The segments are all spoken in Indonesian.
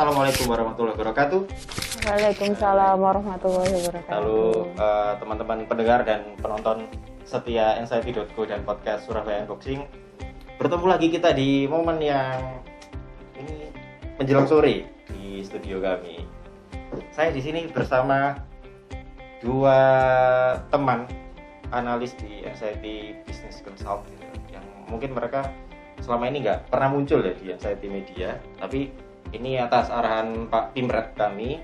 Assalamualaikum warahmatullahi wabarakatuh. Waalaikumsalam warahmatullahi wabarakatuh. Lalu eh, teman-teman pendengar dan penonton setia Anxiety.co dan podcast Surabaya Unboxing bertemu lagi kita di momen yang ini menjelang sore di studio kami. Saya di sini bersama dua teman analis di Anxiety Business Consult gitu, yang mungkin mereka selama ini nggak pernah muncul ya di Anxiety Media, tapi ini atas arahan Pak Pimret kami,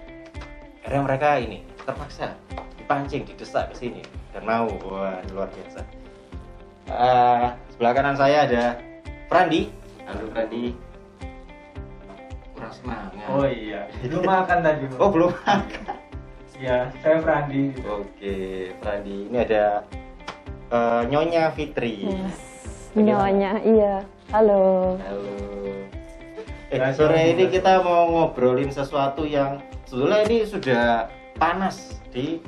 akhirnya mereka ini terpaksa dipancing, didesak ke sini dan mau, wah luar biasa. Eh, sebelah kanan saya ada Frandi, halo Frandi. Kurang semangat. Oh iya, belum makan tadi. Oh belum. Iya, saya Frandi. Oke, Frandi. Ini ada eh, Nyonya Fitri. Yes. Nyonya, iya. Halo. Halo. Eh, Ya, sore Nyonya. ini kita mau ngobrolin sesuatu yang sebetulnya ini sudah panas di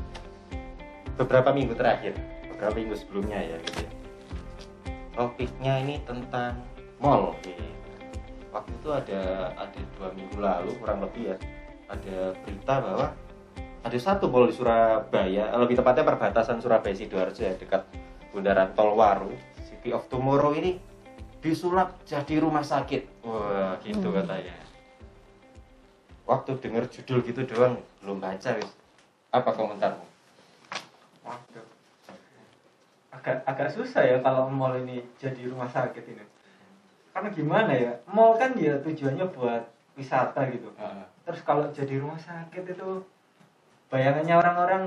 beberapa minggu terakhir, beberapa minggu sebelumnya ya. Gitu ya. Topiknya ini tentang mall. Waktu itu ada ada dua minggu lalu kurang lebih ya, ada berita bahwa ada satu mall di Surabaya, lebih tepatnya perbatasan Surabaya Sidoarjo ya dekat Bundaran Tol Waru, City of Tomorrow ini disulap jadi rumah sakit. Wah, gitu Hmm. katanya. Waktu denger judul gitu doang belum baca wis. Apa komentarmu? Waduh. Agak agak susah ya kalau mall ini jadi rumah sakit ini. Karena gimana ya? Mall kan ya tujuannya buat wisata gitu. Terus kalau jadi rumah sakit itu bayangannya orang-orang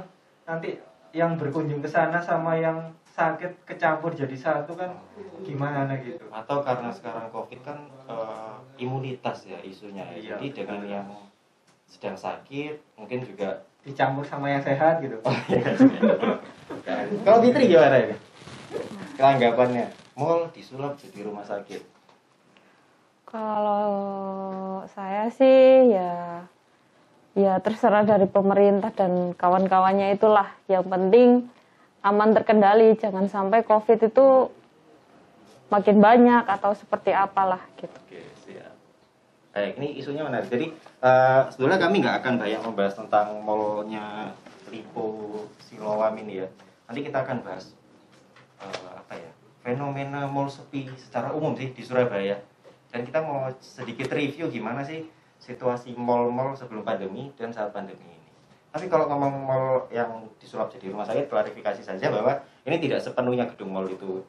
nanti yang berkunjung ke sana sama yang sakit kecampur jadi satu kan gimana gitu. Atau karena sekarang Covid kan eh, imunitas ya isunya. ya. Iya, Jadi dengan yang sedang sakit mungkin juga Dicampur sama yang sehat gitu. Kalau Fitri gimana ini? Kelanggapannya, mall disulap jadi rumah sakit. Kalau saya sih ya ya terserah dari pemerintah dan kawan-kawannya itulah. Yang penting aman terkendali, jangan sampai Covid itu makin banyak atau seperti apalah gitu. Oke, siap. Baik, ini isunya menarik. Jadi, eh, sebetulnya kami nggak akan banyak membahas tentang mallnya Lipo Siloam ini ya. Nanti kita akan bahas eh, apa ya fenomena mall sepi secara umum sih di Surabaya. Dan kita mau sedikit review gimana sih situasi mall-mall sebelum pandemi dan saat pandemi ini. Tapi kalau ngomong mall yang disulap jadi rumah sakit, klarifikasi saja bahwa ini tidak sepenuhnya gedung mall itu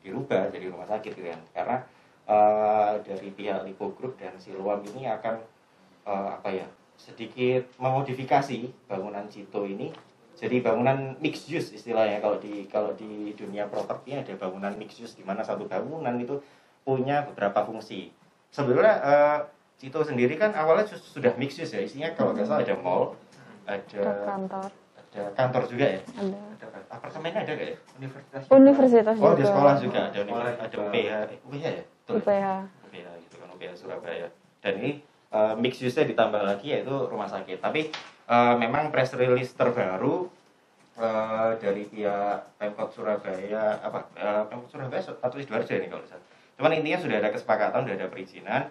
dirubah jadi rumah sakit gitu kan. Karena eh, dari pihak Lipo Group dan Siloam ini akan eh, apa ya sedikit memodifikasi bangunan Cito ini jadi bangunan mixed use istilahnya. Kalau di kalau di dunia properti ada bangunan mixed use di mana satu bangunan itu punya beberapa fungsi. Sebenarnya eh, Cito sendiri kan awalnya sudah mixed use ya. Isinya kalau nggak salah ada mall ada kantor. Ada kantor juga ya? Ada. Ada apartemennya ada nggak ya? Universitas. universitas oh di juga. sekolah juga ada Sekolah ada juga. UPH eh, UPH ya? Betul. UPH. UPH gitu kan UPH Surabaya. Dan ini uh, mix use-nya ditambah lagi yaitu rumah sakit. Tapi uh, memang press release terbaru uh, dari pihak Pemkot Surabaya apa uh, Pemkot Surabaya atau Sidoarjo ini kalau salah. Cuman intinya sudah ada kesepakatan sudah ada perizinan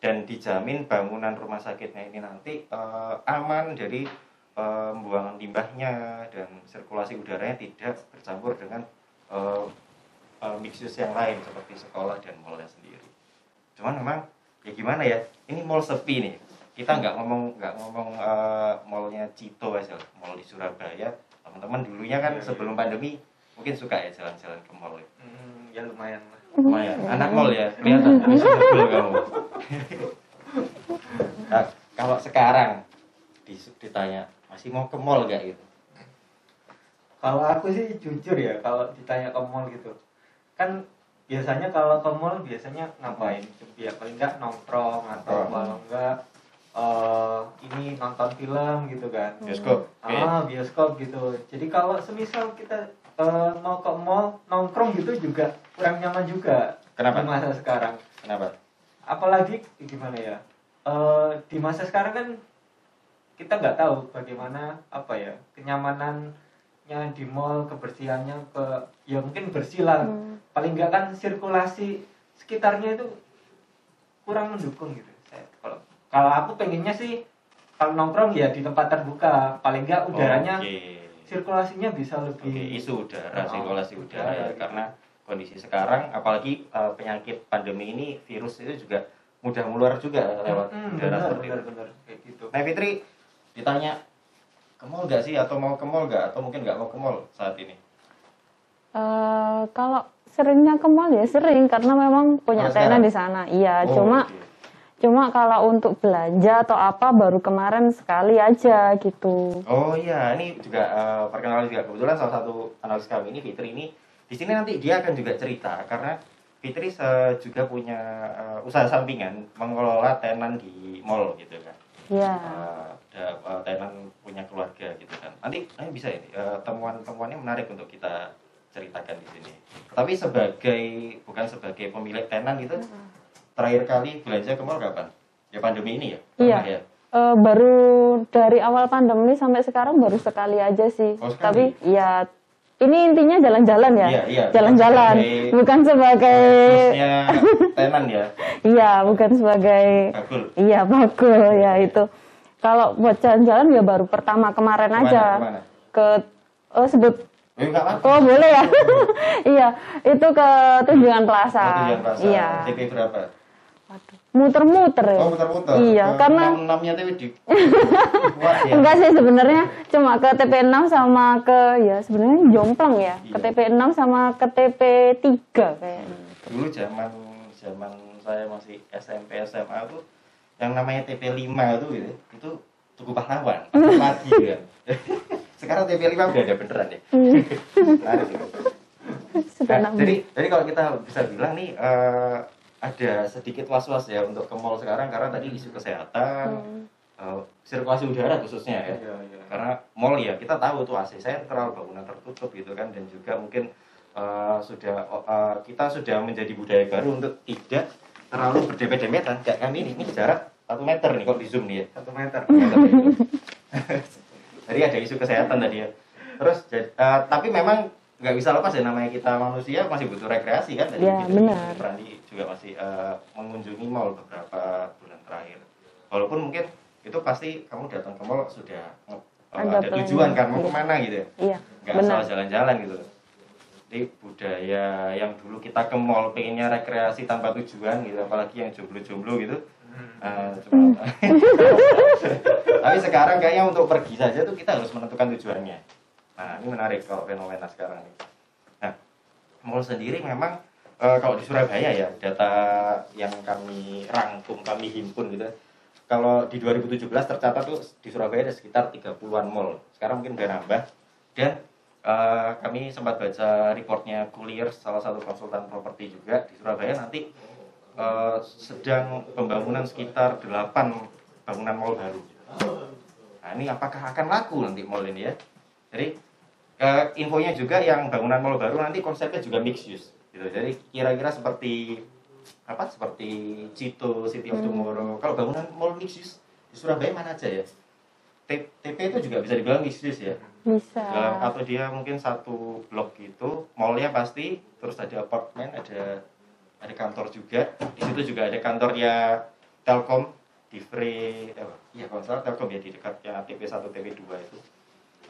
dan dijamin bangunan rumah sakitnya ini nanti uh, aman. Dari uh, pembuangan limbahnya dan sirkulasi udaranya tidak bercampur dengan uh, uh, mix use yang lain seperti sekolah dan mallnya sendiri. Cuman memang ya gimana ya, ini mall sepi nih. Kita nggak ngomong nggak ngomong uh, mallnya Cito aja, mall di Surabaya. Teman-teman dulunya kan Iya, iya. sebelum pandemi mungkin suka ya jalan-jalan ke mall. ya. Hmm, ya lumayan lah. Lumayan, anak mall ya, kelihatan kamu. nah, kalau sekarang ditanya masih mau ke mall gak gitu? Kalau aku sih jujur ya, kalau ditanya ke mall gitu, kan biasanya kalau ke mall biasanya ngapain? Ya paling enggak nongkrong atau Nongkrong. kalau enggak eh, ini nonton film gitu kan. Bioskop. Oke. Ah, bioskop gitu. Jadi kalau semisal kita eh, mau ke mall nongkrong gitu juga kurang nyaman juga Kenapa? di masa sekarang. Kenapa? Apalagi gimana ya? Eh, di masa sekarang kan kita nggak tahu bagaimana apa ya kenyamanannya di mall kebersihannya ke ya mungkin bersih lah Hmm. paling nggak kan sirkulasi sekitarnya itu kurang mendukung gitu saya kalau kalau aku pengennya sih kalau nongkrong ya di tempat terbuka paling enggak udaranya Oke. sirkulasinya bisa Oke, lebih isu udara, Oh, sirkulasi udara ya, udara, gitu. karena kondisi sekarang, apalagi eh, penyakit pandemi ini, virus itu juga mudah menular juga lewat Hmm, udara benar, seperti benar, itu. benar. kayak gitu Nah Fitri ditanya ke mall nggak sih atau mau ke mall nggak atau mungkin nggak mau ke mall saat ini? Eh, kalau seringnya ke mall ya sering karena memang punya Oh, tenan di sana. Iya, Oh, cuma oke. cuma kalau untuk belanja atau apa baru kemarin sekali aja gitu. Oh iya, ini juga eh, perkenalan juga kebetulan salah satu analis kami ini Fitri ini di sini nanti dia akan juga cerita karena Fitri juga punya eh, usaha sampingan mengelola tenan di mall gitu kan. Iya. Eh, ada eh, tenan punya keluarga gitu kan. Nanti nanti bisa ini eh, temuan-temuannya menarik untuk kita ceritakan di sini. Tapi sebagai bukan sebagai pemilik tenan itu terakhir kali belanja ke mall kapan? Ya pandemi ini ya? Iya. Pernah ya? Eh, baru dari awal pandemi sampai sekarang baru sekali aja sih. Oh, sekali? Tapi ya ini intinya jalan-jalan ya. Iya, iya. Jalan-jalan, Sebagai- bukan sebagai tenan ya, iya, bukan sebagai bagul. iya bagul ya itu. Kalau buat jalan-jalan ya baru pertama kemarin Ke mana? aja. Ke mana? Ke oh sebut Eh? Oh boleh ya? iya, itu ke Tunjungan Plaza. Tujuan pasar. Iya. TP berapa? Muter-muter ya. Oh, muter-muter. Iya, Ke karena enam-enamnya TP di ya. enggak sih sebenarnya cuma ke TP6 sama ke ya sebenarnya jomplang ya. Ke Iya. TP6 sama ke TP3 kayaknya. Dulu zaman zaman saya masih SMP SMA tuh yang namanya TP5 itu gitu, itu Tugu Pahlawan. Lagi kan. Sekarang TP5 udah ada beneran ya. Itu. Sudah Nah, jadi jadi kalau kita bisa bilang nih eh, ada sedikit was-was ya untuk ke mall sekarang karena tadi isu kesehatan, Hmm. eh, sirkulasi udara khususnya ya. Iya, iya. Karena mall ya kita tahu tuh AC sentral, bangunan tertutup gitu kan dan juga mungkin eh, sudah eh, kita sudah menjadi budaya baru untuk tidak terlalu berdempet-dempetan kayak kami ini, ini jarak satu meter nih kok di zoom nih ya satu meter meter gitu. Jadi ada isu kesehatan tadi ya. Terus jad- eh, tapi memang nggak bisa lepas ya namanya kita manusia masih butuh rekreasi kan tadi Ya, gitu. benar. Juga masih eh, mengunjungi mall beberapa bulan terakhir. Walaupun mungkin itu pasti kamu datang ke mall sudah eh, Ada tujuan kan mau Iya. ke mana gitu ya. Iya, Nggak benar. asal jalan-jalan gitu. Jadi budaya yang dulu kita ke mall pengennya rekreasi tanpa tujuan gitu, apalagi yang jomblo-jomblo gitu. Eh, cuma- Tapi sekarang kayaknya untuk pergi saja tuh kita harus menentukan tujuannya. Nah ini menarik kalau fenomena sekarang ini. Nah mall sendiri memang eh, kalau di Surabaya ya data yang kami rangkum kami himpun gitu. Kalau di 2017 tercatat tuh di Surabaya ada sekitar 30-an mall. Sekarang mungkin udah nambah. Dan eh, kami sempat baca reportnya Kulier, salah satu konsultan properti juga di Surabaya nanti eh, sedang pembangunan sekitar 8 bangunan mall baru. Nah, ini apakah akan laku nanti mall ini ya? Jadi eh, infonya juga yang bangunan mall baru nanti konsepnya juga mixed use gitu. Jadi kira-kira seperti apa? Seperti Cito, City of Hmm. Tomorrow. Kalau bangunan mall mixed use di Surabaya mana aja ya? TP itu juga bisa dibilang mixed use ya. Bisa. Dalam- atau dia mungkin satu blok gitu, mallnya pasti, terus ada apartemen, ada ada kantor juga. Di situ juga ada kantornya Telkom di Free, eh, iya kalau salah Telkom ya di dekatnya TP 1 TP 2 itu.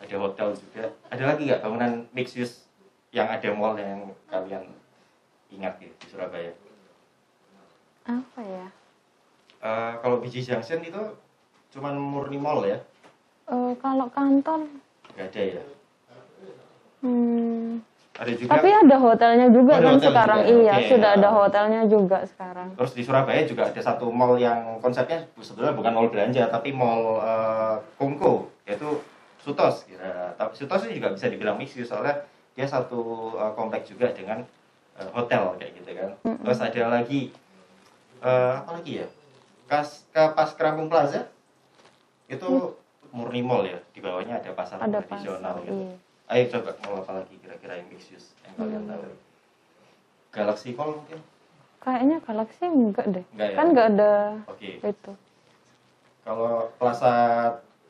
Ada hotel juga. Ada lagi nggak bangunan mixed use yang ada mall yang kalian ingat gitu di Surabaya? Apa ya? Eh, kalau Biji Junction itu cuman murni mall ya, Eh, kalau kantor, nggak ada ya. hmm, Ada juga. tapi ada hotelnya juga Oh, kan hotel sekarang. juga. Iya, Oke, sudah ya. ada hotelnya juga sekarang. Terus di Surabaya juga ada satu mall yang konsepnya sebetulnya bukan mall belanja tapi mall eh, Kongko yaitu Sutos. Ya, tapi Sutos juga bisa dibilang mix use, soalnya dia satu eh, kompleks juga dengan eh, hotel kayak gitu kan. Mm-mm. Terus ada lagi eh, apa lagi ya? Kas Kapas Kerampung Plaza itu murni mall ya. Di bawahnya ada pasar Ada tradisional pasar. gitu. Iya. Ayo coba mall apa lagi kira-kira yang mix use yang kalian Hmm. tahu? Galaxy Mall mungkin? Kayaknya Galaxy enggak deh. Enggak ya? Kan enggak ada Oke. itu. Kalau Plaza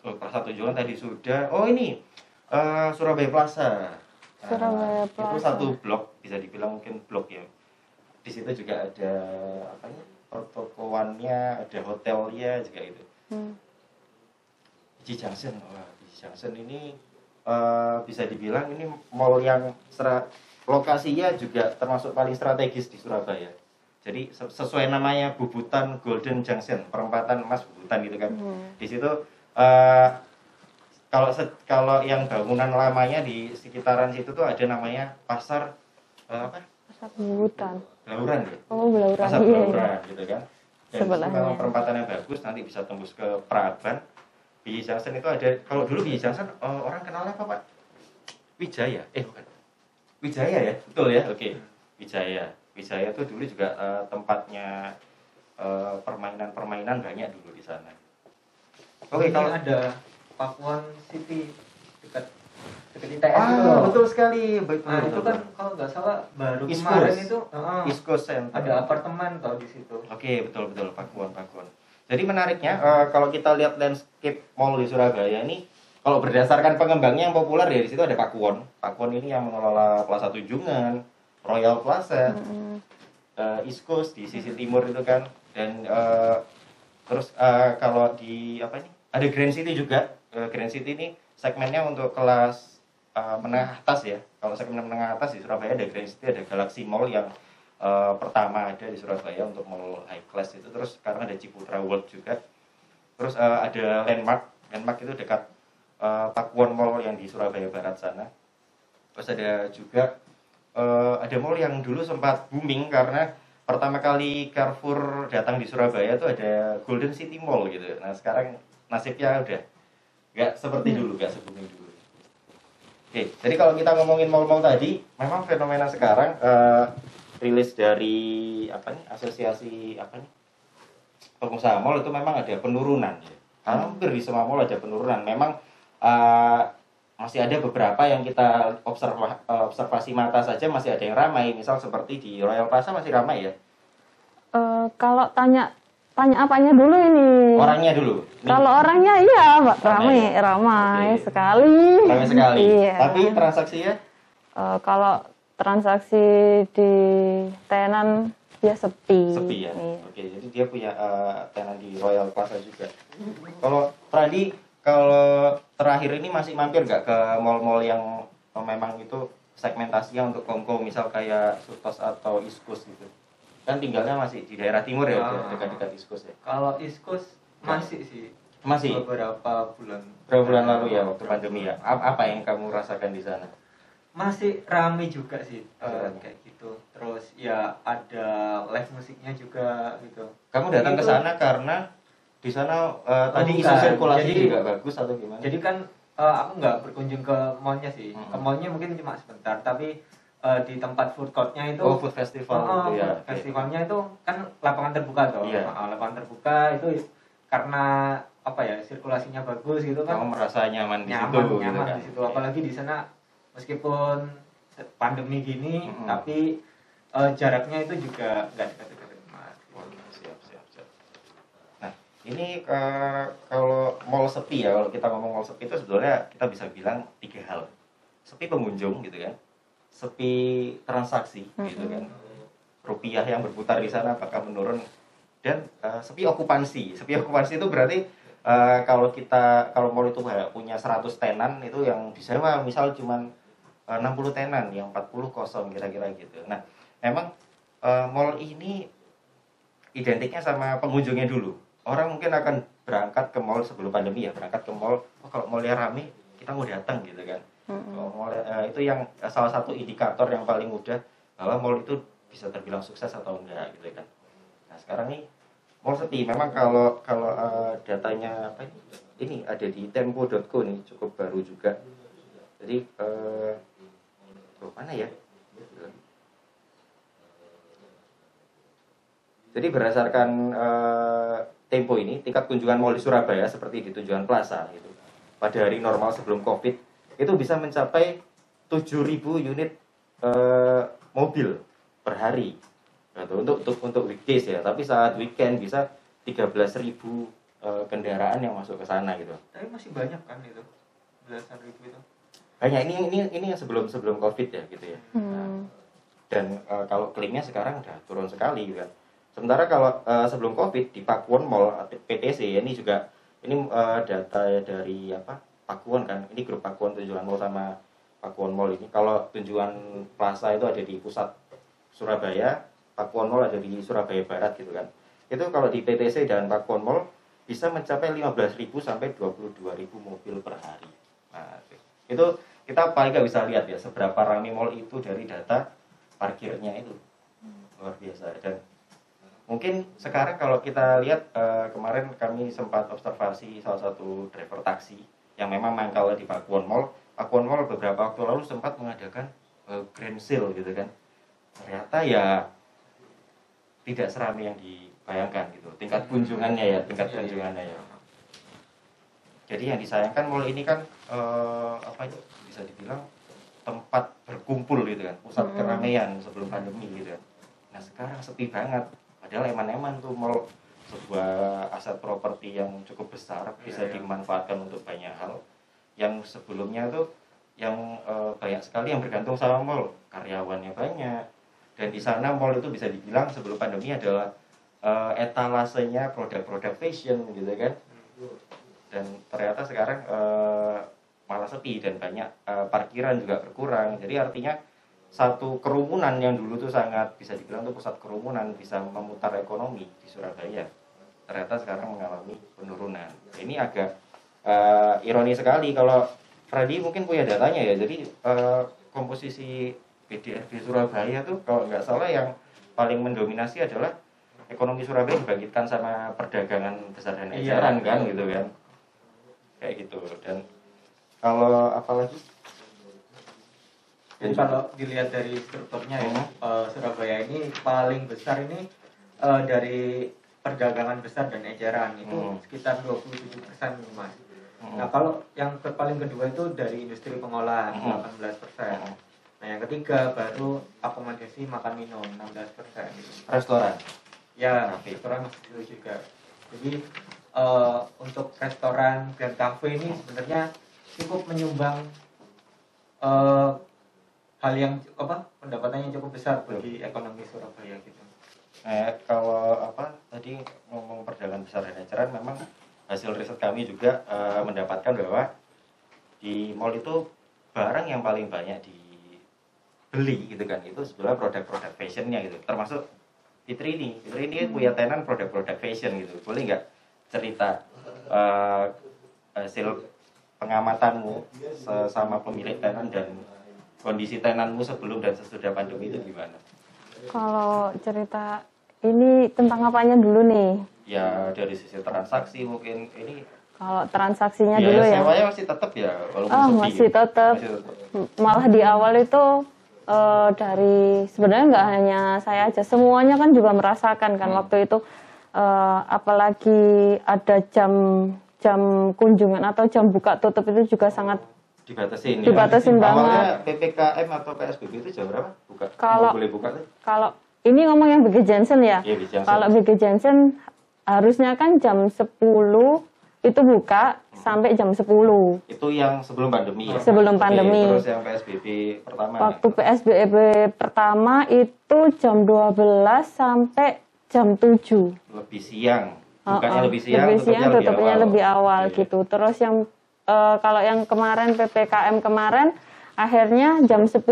oh, Plaza Tujuan tadi sudah. Oh ini eh, Surabaya Plaza. Nah, Surabaya Itu Plaza. satu blok bisa dibilang mungkin blok ya. Di situ juga ada apa ya? pertokoannya ada hotelnya juga itu Hmm. Biji Junction wah Biji Junction ini eh, bisa dibilang ini mall yang sera- lokasinya juga termasuk paling strategis di Surabaya jadi se- sesuai namanya Bubutan Golden Junction perempatan emas Bubutan gitu kan Hmm. di situ eh, kalau kalau yang bangunan lamanya di sekitaran situ tuh ada namanya pasar eh, apa? Pasar Bubutan. Belauran ya? Oh, Belauran. pasar Iya, iya. Belauran gitu kan? Dan kalau perempatan yang bagus nanti bisa tembus ke Praban Biji Junction itu ada kalau dulu Biji Junction eh, orang kenalnya apa pak? Wijaya? Eh bukan. Wijaya ya? Betul ya? Oke. Wijaya. Wijaya itu dulu juga eh, tempatnya eh, permainan-permainan banyak dulu di sana. Oke Ini kalau ada Pakuan City dekat dekat ITS itu ah loh. betul sekali betul, Nah, itu betul. kan kalau nggak salah baru East kemarin Coast. itu heeh, East Coast Center ada apartemen tau di situ. Oke, betul betul Pakuan Pakuan. Jadi menariknya eh, kalau kita lihat landscape mall di Surabaya ini kalau berdasarkan pengembangnya yang populer ya di situ ada Pakuwon. Pakuwon ini yang mengelola Plaza Tunjungan, Royal Plaza, Hmm. eh, East Coast di sisi timur itu kan dan eh, terus eh, kalau di apa ini ada Grand City juga. Grand City ini segmennya untuk kelas eh, menengah atas ya. Kalau segmen menengah atas di Surabaya ada Grand City, ada Galaxy Mall yang eh, pertama ada di Surabaya untuk mall high class itu. Terus sekarang ada Ciputra World juga. Terus eh, ada Landmark. Landmark itu dekat eh, Pakuwon Mall yang di Surabaya Barat sana. Terus ada juga eh, ada mall yang dulu sempat booming karena pertama kali Carrefour datang di Surabaya itu ada Golden City Mall gitu. Nah sekarang nasibnya udah nggak seperti dulu, nggak se-booming dulu. Oke, jadi kalau kita ngomongin mall-mall tadi, memang fenomena sekarang eh, rilis dari apa nih asosiasi apa nih pengusaha mall itu memang ada penurunan ya. Hampir di semua mall ada penurunan. Memang eh, masih ada beberapa yang kita observa- eh, observasi mata saja masih ada yang ramai. Misal seperti di Royal Plaza masih ramai ya. Eh, kalau tanya tanya apanya dulu ini? Orangnya dulu. Kalau orangnya iya, Mbak, Ramai ramai, ya? ramai Oke. sekali. ramai sekali. Iya. Tapi transaksinya Eh, kalau transaksi di tenan ya sepi. sepi ya. Iya. Oke, jadi dia punya eh, tenan di Royal Plaza juga. Kalau Pradi, kalau terakhir ini masih mampir nggak ke mall-mall yang memang itu segmentasinya untuk Kongko, misal kayak Sutos atau Coast gitu? Kan tinggalnya masih di daerah timur ya, Ah. dekat-dekat Coast ya. Kalau East Coast masih sih Masih. beberapa bulan Berapa bulan lalu ya waktu pandemi ya? Apa yang kamu rasakan di sana? masih rame juga sih Rame. kayak gitu terus ya ada live musiknya juga gitu Kamu datang ke sana karena di sana eh, tadi isu sirkulasi Jadi- juga bagus atau gimana? jadi kan eh, aku nggak berkunjung ke mallnya sih Hmm. ke mallnya mungkin cuma sebentar tapi eh, di tempat food courtnya itu oh food festival Oh, gitu ya. festivalnya itu kan lapangan terbuka tuh Iya. Ah, lapangan terbuka itu karena apa ya sirkulasinya bagus gitu kan Kamu merasa nyaman di nyaman situ nyaman gitu kan? di situ apalagi di sana meskipun pandemi gini Mm-mm. tapi eh, jaraknya itu juga nggak dekat-dekat. Oh, siap, siap, siap. Nah, ini eh, kalau mall sepi ya, kalau kita ngomong mall sepi itu sebetulnya kita bisa bilang tiga hal. Sepi pengunjung gitu kan, sepi transaksi gitu kan, rupiah yang berputar di sana apakah menurun dan eh, sepi okupansi. Sepi okupansi itu berarti eh, kalau kita kalau mall itu punya 100 tenan itu yang disewa misal cuman eh, 60 tenan, yang 40 kosong kira-kira gitu. Nah, memang eh, mall ini identiknya sama pengunjungnya dulu. Orang mungkin akan berangkat ke mall sebelum pandemi ya, berangkat ke mall, oh, kalau mallnya rame, kita mau datang gitu kan. Mall, eh, itu yang eh, salah satu indikator yang paling mudah bahwa mall itu bisa terbilang sukses atau enggak gitu kan. Nah sekarang nih mall sepi. Memang kalau kalau eh, datanya apa ini? Ini ada di tempo.co nih cukup baru juga. Jadi oh, mana ya? Jadi berdasarkan eh, Tempo ini, tingkat kunjungan mall di Surabaya seperti di Tunjungan Plaza gitu. Pada hari normal sebelum Covid itu bisa mencapai 7.000 unit eh, mobil per hari. Gitu, untuk untuk untuk weekdays ya, tapi saat weekend bisa 13.000 eh, kendaraan yang masuk ke sana gitu. Tapi masih banyak kan itu belasan ribu itu. Banyak ini ini ini yang sebelum sebelum Covid ya gitu ya. Hmm. dan eh, kalau klaimnya sekarang udah turun sekali gitu kan. Sementara kalau eh, sebelum Covid di Pakuwon Mall atau PTC ini juga ini data dari apa Pakuwon kan. Ini grup Pakuwon Tunjungan Mall sama Pakuwon Mall ini. Kalau Tunjungan Plaza itu ada di pusat Surabaya, Pakuwon Mall ada di Surabaya Barat gitu kan. Itu kalau di PTC dan Pakuwon Mall bisa mencapai 15.000 sampai 22.000 mobil per hari. Nah, itu kita paling nggak bisa lihat ya seberapa ramai mall itu dari data parkirnya itu luar biasa dan mungkin sekarang kalau kita lihat eh, kemarin kami sempat observasi salah satu driver taksi yang memang mangkal di Pakuwon Mall. Pakuwon Mall beberapa waktu lalu sempat mengadakan eh, grand sale gitu kan. Ternyata ya tidak seramai yang dibayangkan gitu. Tingkat kunjungannya ya tingkat Iya, iya. kunjungannya ya. Jadi yang disayangkan mall ini kan eh, apa itu? Bisa dibilang tempat berkumpul gitu kan. Pusat Hmm. keramaian sebelum pandemi gitu kan. Nah sekarang sepi banget. Padahal eman-eman tuh mall sebuah aset properti yang cukup besar bisa Iya, iya. dimanfaatkan untuk banyak hal. Yang sebelumnya tuh yang eh, banyak sekali yang bergantung sama mall. Karyawannya banyak. Dan di sana mall itu bisa dibilang sebelum pandemi adalah eh, etalasenya produk-produk fashion gitu kan. Dan ternyata sekarang eh, malah sepi dan banyak eh, parkiran juga berkurang. Jadi artinya satu kerumunan yang dulu tuh sangat bisa dibilang tuh pusat kerumunan bisa memutar ekonomi di Surabaya ternyata sekarang mengalami penurunan. Ini agak eh, ironi sekali kalau Fradi mungkin punya datanya ya. Jadi eh, komposisi di Surabaya tuh kalau nggak salah yang paling mendominasi adalah ekonomi Surabaya dibangkitkan sama perdagangan besar dan Iya, eceran kan betul. gitu kan. Kayak gitu. Dan kalau apalagi? Jadi kalau dilihat dari strukturnya ya, eh, Surabaya ini paling besar ini eh, dari perdagangan besar dan eceran itu Hmm. sekitar 27 persen mas. Hmm. Nah kalau yang ke- paling kedua itu dari industri pengolahan Hmm. 18 persen. Hmm. Nah yang ketiga baru akomodasi makan minum 16 persen. restoran Ya Kafe. restoran masih dulu juga. Jadi eh, untuk restoran dan kafe ini sebenarnya cukup menyumbang eh, hal yang apa pendapatannya cukup besar bagi ekonomi Surabaya gitu. Eh, kalau apa tadi ngomong perdagangan besar dan eceran memang hasil riset kami juga eh, mendapatkan bahwa di mall itu barang yang paling banyak dibeli gitu kan itu sebenarnya produk-produk fashionnya gitu. Termasuk Fitri ini Fitri ini punya tenan produk-produk fashion gitu. Boleh nggak cerita eh, hasil pengamatanmu sama pemilik tenan dan kondisi tenanmu sebelum dan sesudah pandemi itu gimana? Kalau cerita ini tentang apanya dulu nih? ya dari sisi transaksi mungkin ini Kalau transaksinya biaya dulu ya. sewanya masih tetap ya walaupun Oh, sepi. masih tetap. Masih tetap. Malah di awal itu eh, dari sebenarnya nggak hanya saya aja, semuanya kan juga merasakan kan Hmm. waktu itu eh, apalagi ada jam jam kunjungan atau jam buka tutup itu juga sangat dibatasin Dibatasin ya. banget. Awalnya PPKM atau PSBB itu jam berapa buka Kalau- boleh buka tuh kalau ini ngomong yang BG Jensen ya. Iya. Kalau BG Jensen harusnya kan jam 10 itu buka sampai jam 10. itu yang sebelum pandemi ya Sebelum pandemi. terus yang PSBB pertama Waktu PSBB pertama itu jam 12 sampai jam 7. lebih siang bukannya Uh-uh. lebih siang lebih siang tutupnya tutupnya lebih awal Iya. gitu. Terus yang eh, kalau yang kemarin PPKM kemarin akhirnya jam 10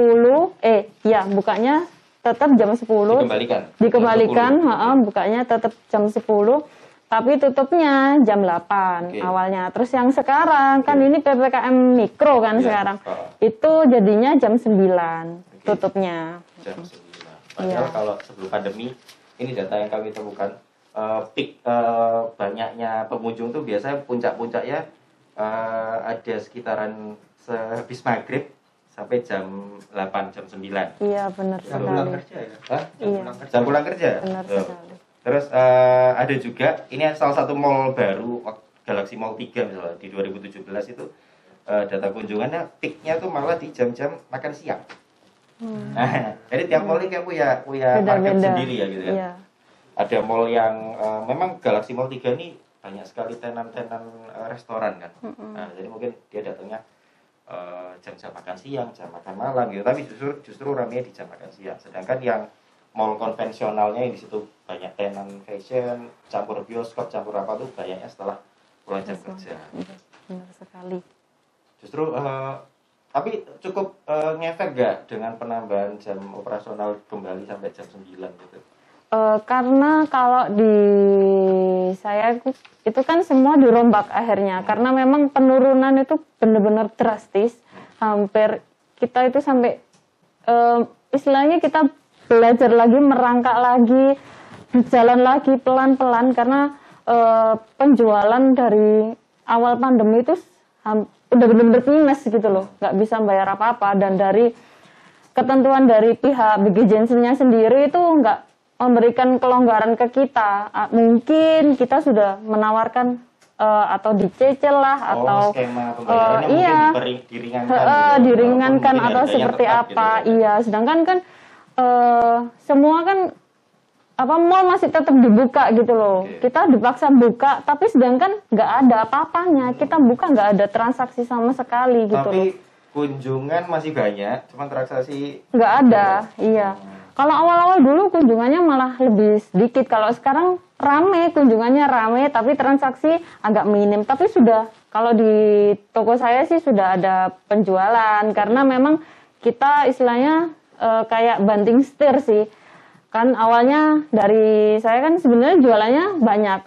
eh ya bukanya tetap jam 10 dikembalikan dikembalikan Jam 10. heeh, bukanya tetap jam 10 tapi tutupnya jam 8 Oke. awalnya terus yang sekarang kan ini PPKM mikro kan Iya, sekarang oh. itu jadinya jam 9 tutupnya jam 9. Padahal Iya. kalau sebelum pandemi, ini data yang kami temukan, eh, peak eh, banyaknya pengunjung tuh biasanya puncak-puncaknya eh, ada sekitaran sehabis maghrib sampai jam 8, jam 9. iya benar Jam pulang kerja ya. Hah? Jam Iya. pulang kerja. Jam pulang kerja? benar sekali Terus eh, ada juga, ini salah satu mall baru, Galaxy Mall 3 misalnya, di 2017 itu eh, data kunjungannya peaknya tuh malah di jam-jam makan siang. Hmm. Nah, jadi tiap mall ini kayak punya punya market beda-beda sendiri ya gitu ya. iya Ada mall yang eh, memang Galaxy Mall 3 ini banyak sekali tenan-tenan eh, restoran kan. Mm-mm. Nah, jadi mungkin dia datangnya eh, jam-jam makan siang, jam makan malam gitu. Tapi justru justru ramai di jam makan siang. Sedangkan yang mall konvensionalnya yang di situ banyak tenan fashion campur bioskop campur apa tuh banyaknya setelah pulang jam kerja benar sekali. justru eh, tapi cukup eh, ngefek gak dengan penambahan jam operasional kembali sampai jam 9 gitu Eh, karena kalau di saya itu- kan semua dirombak akhirnya. Karena memang penurunan itu benar-benar drastis. Hampir kita itu sampai eh, istilahnya kita belajar lagi merangkak lagi berjalan lagi pelan-pelan. Karena eh, penjualan dari awal pandemi itu udah benar-benar minus gitu loh. Nggak bisa bayar apa-apa. Dan dari ketentuan dari pihak BGJNC-nya sendiri itu nggak memberikan kelonggaran ke kita. Ah, Mungkin kita sudah menawarkan eh, atau dicecil lah atau oh skema pembayarannya eh, iya. diperi- diringankan Heeh, gitu. Walaupun diringankan atau seperti apa? gitu ya. Iya, sedangkan kan eh, semua kan apa mall masih tetap dibuka gitu loh. Oke. Kita dipaksa buka, tapi sedangkan nggak ada apa-apanya. Kita buka nggak ada transaksi sama sekali gitu loh. tapi kunjungan masih banyak cuman transaksi nggak ada iya kalau awal-awal dulu kunjungannya malah lebih sedikit. Kalau sekarang rame kunjungannya rame tapi transaksi agak minim. Tapi sudah kalau di toko saya sih sudah ada penjualan. Karena memang kita istilahnya eh, kayak banting setir sih. Kan awalnya dari saya kan sebenarnya jualannya banyak.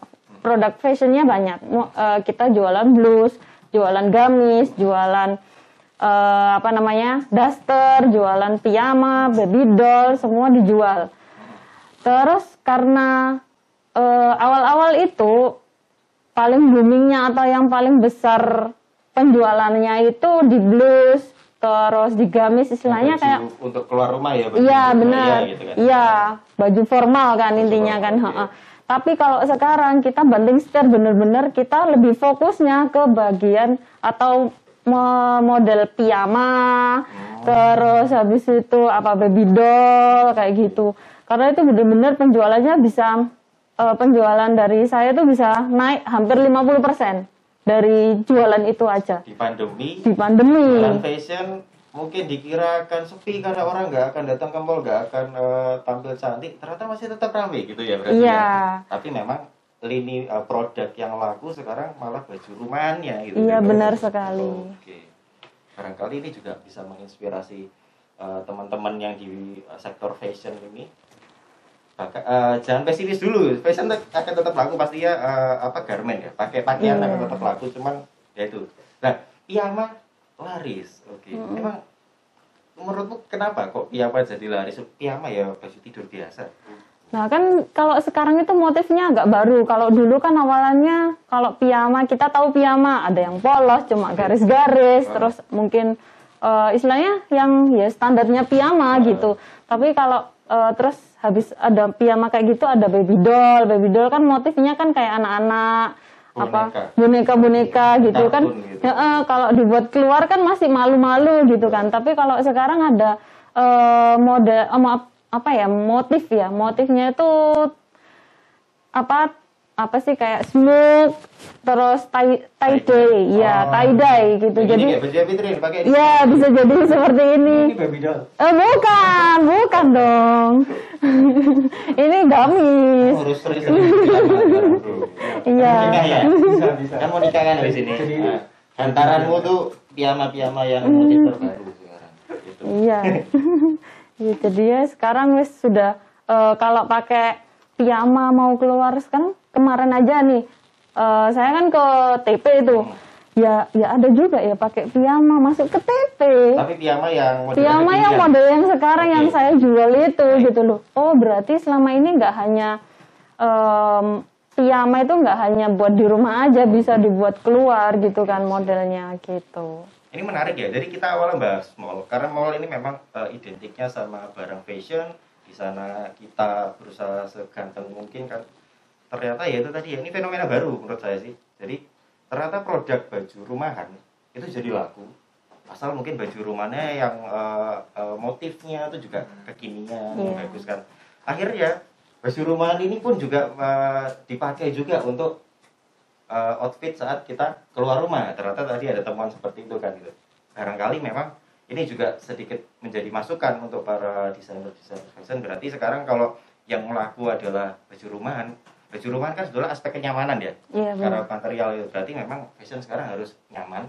Produk fashionnya banyak. Eh, kita jualan blus jualan gamis jualan eh, apa namanya daster, jualan piyama, baby doll, semua dijual. Terus karena eh, awal-awal itu paling boomingnya atau yang paling besar penjualannya itu di blus, terus di gamis istilahnya baju kayak untuk keluar rumah ya Iya benar. iya, gitu kan. Iya, baju formal kan Baju intinya kan. formal, heeh. Tapi kalau sekarang kita banting setir bener-bener kita lebih fokusnya ke bagian atau model piyama, Oh. terus habis itu apa baby doll kayak gitu. Karena itu bener-bener penjualannya bisa eh, penjualan dari saya itu bisa naik hampir 50% dari jualan itu aja di pandemi di pandemi. jualan fashion mungkin dikira akan sepi karena orang nggak akan datang ke mall nggak akan eh, tampil cantik ternyata masih tetap ramai gitu ya berarti Iya. ya. tapi memang lini eh, produk yang laku sekarang malah baju rumahannya gitu. Iya, benar sekali. oke. Barangkali ini juga bisa menginspirasi eh, teman-teman yang di eh, sektor fashion ini. Baka- eh, jangan pesimis dulu. Fashion akan tetap laku pasti ya eh, apa garment ya. Pakai pakaian Iya. akan tetap laku cuman ya itu. Nah piyama laris. Oke. Emang menurutmu kenapa kok piyama jadi laris? Piyama ya baju tidur biasa Nah kan kalau sekarang itu motifnya agak baru. Kalau dulu kan awalannya kalau piyama kita tahu piyama ada yang polos cuma garis-garis, Ah. terus mungkin eh, istilahnya yang ya standarnya piyama Ah. gitu. Tapi kalau eh, terus habis ada piyama kayak gitu ada baby doll, baby doll kan motifnya kan kayak anak-anak Boneka. apa boneka-boneka gitu kan. Gitu. Ya, eh, kalau dibuat keluar kan masih malu-malu gitu kan. Tapi kalau sekarang ada eh, model eh, maaf, apa ya motif ya motifnya itu apa apa sih kayak smoke terus tie tie dye ya Oh. tie dye gitu jadi pakai ya bisa jadi seperti ini Ini baby doll. eh bukan bukan dong ini gamis. Iya. Ya Bisa, bisa. kan mau nikah kan di sini Jadi- Nah, hantaranmu tuh piyama-piyama yang motif terbaru sekarang gitu. Iya. jadi ya sekarang wis sudah eh, kalau pakai piyama mau keluar sekarang kemarin aja nih eh, saya kan ke TP itu. Ya ya ada juga ya pakai piyama masuk ke TP. tapi piyama yang model Piyama yang kekinian. model yang sekarang yang Oke. saya jual itu gitu loh. Oh berarti selama ini nggak hanya em, piyama itu nggak hanya buat di rumah aja bisa dibuat keluar gitu kan modelnya gitu. Ini menarik ya. Jadi kita awalnya bahas mall karena mall ini memang eh, identiknya sama barang fashion. Di sana kita berusaha seganteng mungkin kan. Ternyata ya itu tadi ya ini fenomena baru menurut saya sih. Jadi ternyata produk baju rumahan itu jadi laku. Asal mungkin baju rumahnya yang eh, eh, motifnya itu juga kekinian, Iya. bagus kan. Akhirnya baju rumahan ini pun juga eh, dipakai juga untuk uh, outfit saat kita keluar rumah. Ternyata tadi ada temuan seperti itu kan gitu. Barangkali memang ini juga sedikit menjadi masukan untuk para desainer desainer fashion. Berarti sekarang kalau yang melaku adalah baju rumahan baju rumahan kan sebetulnya aspek kenyamanan ya Iya karena material itu. Berarti memang fashion sekarang harus nyaman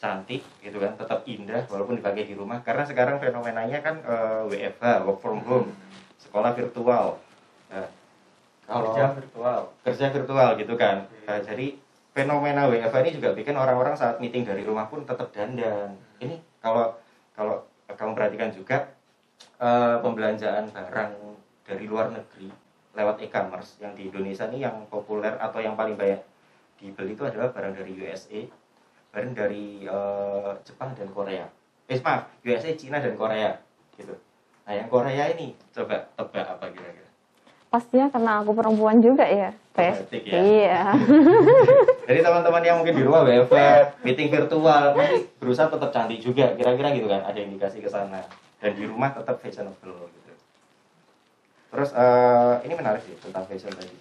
cantik gitu kan tetap indah walaupun dipakai di rumah. Karena sekarang fenomenanya kan eh, WFH work from home sekolah virtual kalau kerja virtual. Kerja virtual gitu kan. Nah, jadi fenomena WFH ini juga bikin orang-orang saat meeting dari rumah pun tetap dandan. Ini kalau kalau kamu perhatikan juga eh, pembelanjaan barang dari luar negeri lewat e-commerce yang di Indonesia ini yang populer atau yang paling banyak dibeli itu adalah barang dari USA barang dari eh, Jepang dan Korea. Eh maaf USA Cina dan Korea gitu. Nah yang Korea ini coba tebak apa kira-kira Pastinya karena aku perempuan juga ya, Pes. Batik ya. Iya. Jadi teman-teman yang mungkin di rumah WFH, meeting virtual, nanti berusaha tetap cantik juga, kira-kira gitu kan, ada indikasi ke sana. Dan di rumah tetap fashionable gitu. Terus eh, ini menarik sih tentang fashion tadi.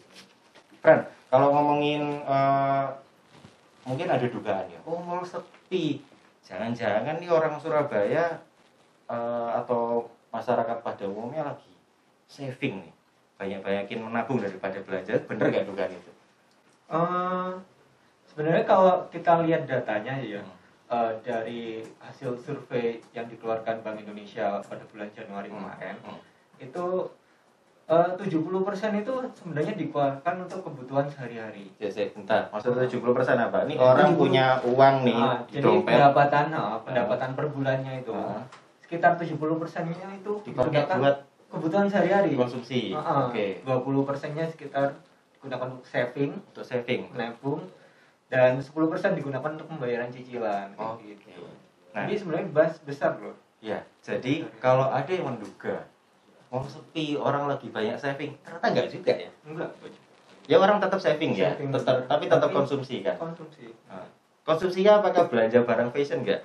Fran, kalau ngomongin eh, mungkin ada dugaan ya, oh mall sepi, jangan-jangan nih orang Surabaya eh, atau masyarakat pada umumnya lagi saving nih, banyak-banyakin menabung daripada belanja, bener gak dugaan itu? Eh, sebenarnya kalau kita lihat datanya ya eh, dari hasil survei yang dikeluarkan Bank Indonesia pada bulan Januari kemarin Hmm. itu eh, 70% itu sebenarnya dikeluarkan untuk kebutuhan sehari-hari. Ya, saya bentar. Maksudnya 70% apa? Ini orang 70. punya uang nih di jadi dompet. pendapatan ah, pendapatan per bulannya itu Ah. sekitar 70%-nya itu digunakan buat kebutuhan sehari-hari. konsumsi. Ah. Oke. 20 persennya sekitar digunakan untuk saving, Untuk saving. menabung, dan 10 persen digunakan untuk pembayaran cicilan. Oke. gitu. Nah, Jadi sebenarnya bas besar loh. ya. Jadi kalau ada yang menduga mau sepi orang lagi banyak saving, ternyata enggak juga ya. Enggak, Ya orang tetap saving ya, Saving, tetap betul. tapi tetap Tapi- konsumsi kan. konsumsi. Nah, konsumsinya apakah belanja barang fashion enggak?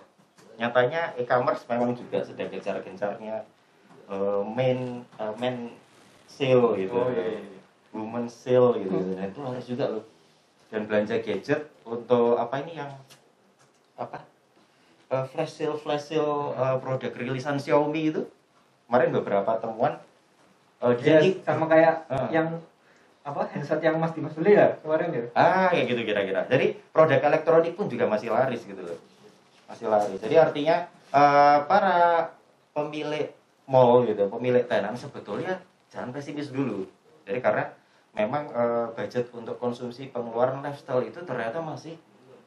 Nyatanya e-commerce memang juga sedang gencar-gencarnya eh, main eh, main sale gitu. Oh iya, iya. woman sale gitu, gitu. Nah, itu harus juga loh. Dan belanja gadget untuk apa ini yang apa? Eh, flash sale flash sale eh, produk rilisan Xiaomi itu. Kemarin beberapa temuan eh, di Ya, sini- sama kayak Ah. yang apa handset yang Mas Dimas beli ya kemarin ya. Ah, kayak gitu kira-kira. Jadi produk elektronik pun juga masih laris gitu loh. Masih laris. Jadi artinya eh, para pemilik mall gitu, pemilik tenan sebetulnya jangan pesimis dulu. Jadi karena memang eh, budget untuk konsumsi pengeluaran lifestyle itu ternyata masih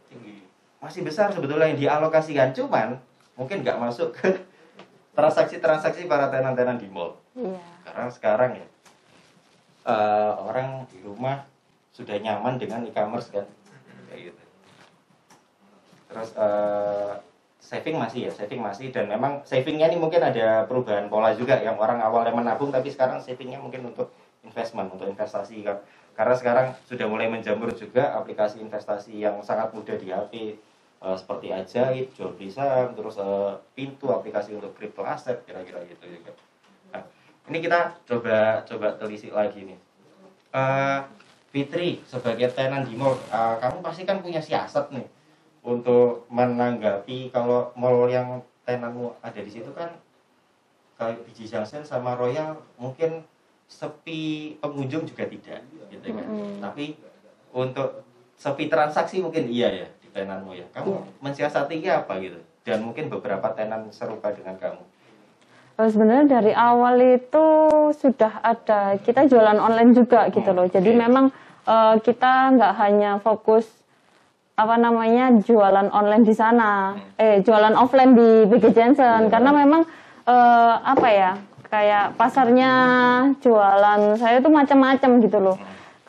tinggi. Masih besar sebetulnya yang dialokasikan, cuman mungkin nggak masuk ke transaksi-transaksi para tenan-tenan di mall Iya. karena sekarang ya eh, orang di rumah sudah nyaman dengan e-commerce kan kayak gitu terus eh, saving masih ya saving masih. Dan memang savingnya ini mungkin ada perubahan pola juga yang orang awalnya menabung tapi sekarang savingnya mungkin untuk investment untuk investasi. Karena sekarang sudah mulai menjamur juga aplikasi investasi yang sangat mudah di HP eh, seperti Ajaib, jual beli saham, terus eh, pintu aplikasi untuk crypto aset kira-kira gitu juga. Nah, ini kita coba coba telisik lagi nih. Eh, Fitri sebagai tenan di mall, eh, kamu pasti kan punya siasat nih untuk menanggapi kalau mall yang tenanmu ada di situ kan kayak Biji Junction sama Royal mungkin sepi pengunjung juga tidak gitu kan. Mm-mm. Tapi untuk sepi transaksi mungkin iya ya di tenanmu ya. Kamu Iya. mensiasatinya apa gitu? Dan mungkin beberapa tenan serupa dengan kamu. Sebenarnya dari awal itu sudah ada kita jualan online juga gitu loh. Jadi Oke. memang eh, kita nggak hanya fokus apa namanya jualan online di sana, eh jualan offline di BG Jensen Iya. karena memang eh, apa ya kayak pasarnya jualan saya itu macam-macam gitu loh.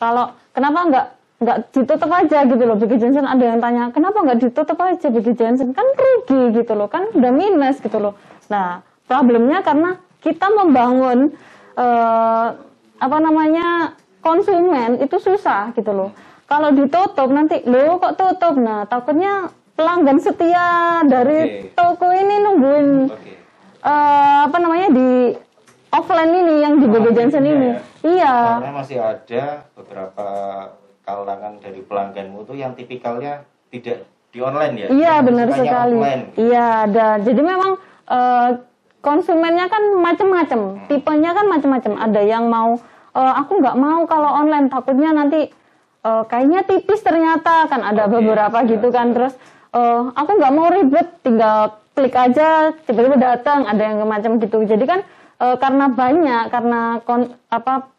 Kalau kenapa nggak nggak ditutup aja gitu loh BG Jensen ada yang tanya kenapa nggak ditutup aja BG Jensen kan rugi gitu loh kan udah minus gitu loh. Nah problemnya karena kita membangun eh, apa namanya konsumen itu susah gitu loh. Kalau ditutup nanti lo kok tutup. Nah takutnya pelanggan setia dari Oke. toko ini nungguin Oke. eh, apa namanya di offline ini yang di BB Johnson ini. Iya. Karena masih ada beberapa kalangan dari pelangganmu tuh yang tipikalnya tidak di online ya? Iya benar sekali. offline. Iya ada. Jadi memang eh, konsumennya kan macam-macam. Hmm. Tipenya kan macam-macam. Ada yang mau eh, aku nggak mau kalau online takutnya nanti eh, kayaknya tipis ternyata kan ada Oke. beberapa gitu kan. Terus eh, aku nggak mau ribet tinggal klik aja tiba-tiba datang ada yang macam gitu. Jadi kan eh, karena banyak karena kon, apa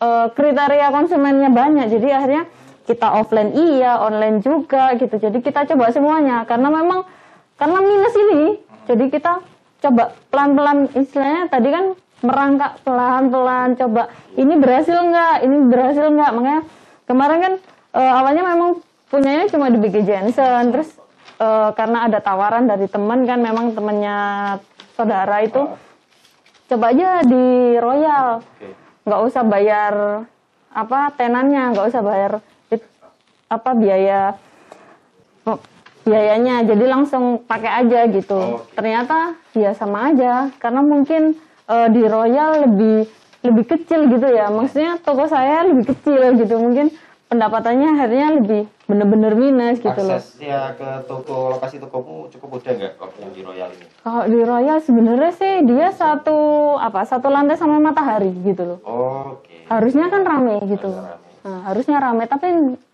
eh, kriteria konsumennya banyak jadi akhirnya kita offline iya online juga gitu jadi kita coba semuanya karena memang karena minus ini jadi kita coba pelan-pelan istilahnya tadi kan merangkak pelan-pelan coba ini berhasil nggak ini berhasil nggak makanya kemarin kan eh, awalnya memang punyanya cuma di BG Jensen terus eh, karena ada tawaran dari teman kan memang temannya saudara itu coba aja di Royal. Nggak usah bayar apa tenannya nggak usah bayar it- apa biaya oh, biayanya. Jadi langsung pakai aja gitu. Oke. ternyata ya sama aja. Karena mungkin eh, di Royal lebih lebih kecil gitu ya. Maksudnya toko saya lebih kecil gitu. Mungkin pendapatannya akhirnya lebih bener-bener minus gitu loh. Aksesnya ke toko lokasi tokomu cukup mudah nggak waktu yang di Royal ini? kalau di Royal sebenarnya sih dia satu apa satu lantai sama matahari gitu loh. Oke. harusnya kan rame gitu. Harusnya rame. Nah, harusnya rame. Tapi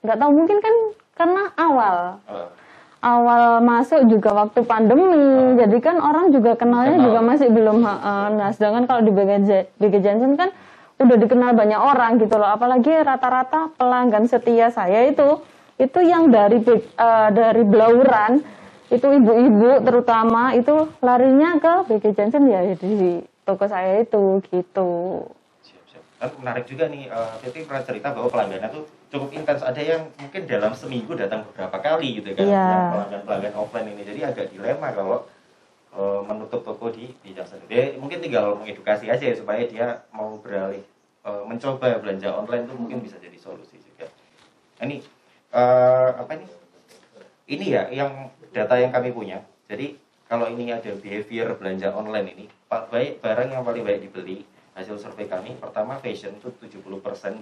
nggak tahu mungkin kan karena awal. Eh, awal masuk juga waktu pandemi. Jadi kan orang juga kenalnya Kenal. juga masih belum ha- nah sedangkan kalau di BG, Johnson kan udah dikenal banyak orang gitu loh. Apalagi rata-rata pelanggan setia saya itu itu yang dari eh, dari Blauran itu ibu-ibu terutama itu larinya ke BG Johnson ya di toko saya itu gitu siap. Kan menarik juga nih, eh, Titi pernah cerita bahwa pelanggannya tuh cukup intens. Ada yang mungkin dalam seminggu datang beberapa kali gitu kan, Iya. yang pelanggan-pelanggan offline ini. Jadi agak dilema kalau eh, menutup toko di di. Dia mungkin tinggal mengedukasi aja ya, supaya dia mau beralih eh, mencoba belanja online tuh mungkin bisa jadi solusi juga. Nah, ini eh, apa ini? Ini ya yang data yang kami punya. Jadi kalau ini ada behavior belanja online ini, baik barang yang paling baik dibeli hasil survei kami pertama fashion itu 70%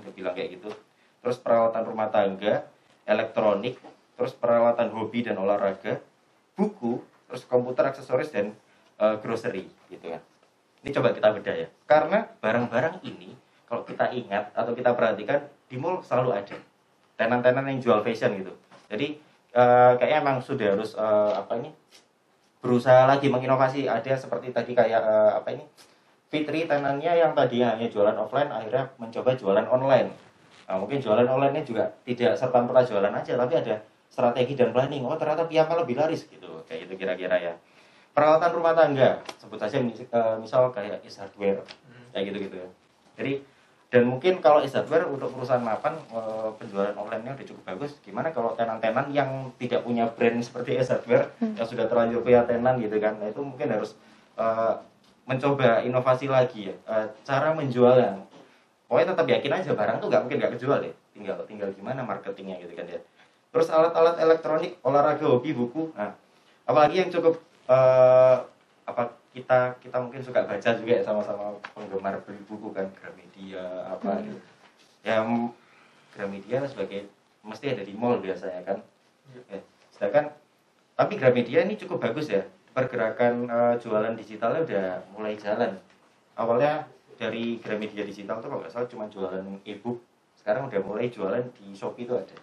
udah bilang kayak gitu. Terus peralatan rumah tangga, elektronik, terus peralatan hobi dan olahraga, buku, terus komputer, aksesoris dan eh, grocery gitu kan. Ini coba kita bedah ya. Karena barang-barang ini kalau kita ingat atau kita perhatikan di mall selalu ada tenan-tenan yang jual fashion gitu. Jadi eh, kayaknya emang sudah harus eh, apa ini berusaha lagi menginovasi. Ada seperti tadi kayak eh, apa ini Fitri tenannya yang tadinya hanya jualan offline akhirnya mencoba jualan online. Nah, mungkin jualan online-nya juga tidak serta merta jualan aja, tapi ada strategi dan planning. Oh ternyata piyama lebih laris gitu, kayak gitu kira-kira ya. Peralatan rumah tangga, sebut saja mis- eh, misal kayak is hardware, kayak gitu-gitu ya. Jadi dan mungkin kalau is hardware untuk perusahaan mapan eh, penjualan online-nya udah cukup bagus. Gimana kalau tenan-tenan yang tidak punya brand seperti is hardware yang sudah terlanjur punya tenan gitu kan? Nah itu mungkin harus eh, mencoba inovasi lagi ya. Eh, cara menjual yang pokoknya tetap yakin aja barang tuh nggak mungkin nggak kejual ya. Tinggal tinggal gimana marketingnya gitu kan ya. Terus alat-alat elektronik, olahraga, hobi, buku. Nah, apalagi yang cukup eh, apa kita kita mungkin suka baca juga ya sama-sama penggemar beli buku kan Gramedia apa gitu. Ya Gramedia sebagai mesti ada di mall biasanya kan. Ya, sedangkan tapi Gramedia ini cukup bagus ya. Pergerakan eh, jualan digitalnya udah mulai jalan. Awalnya dari Gramedia digital tuh kalau nggak salah cuma jualan e-book. Sekarang udah mulai jualan di Shopee itu ada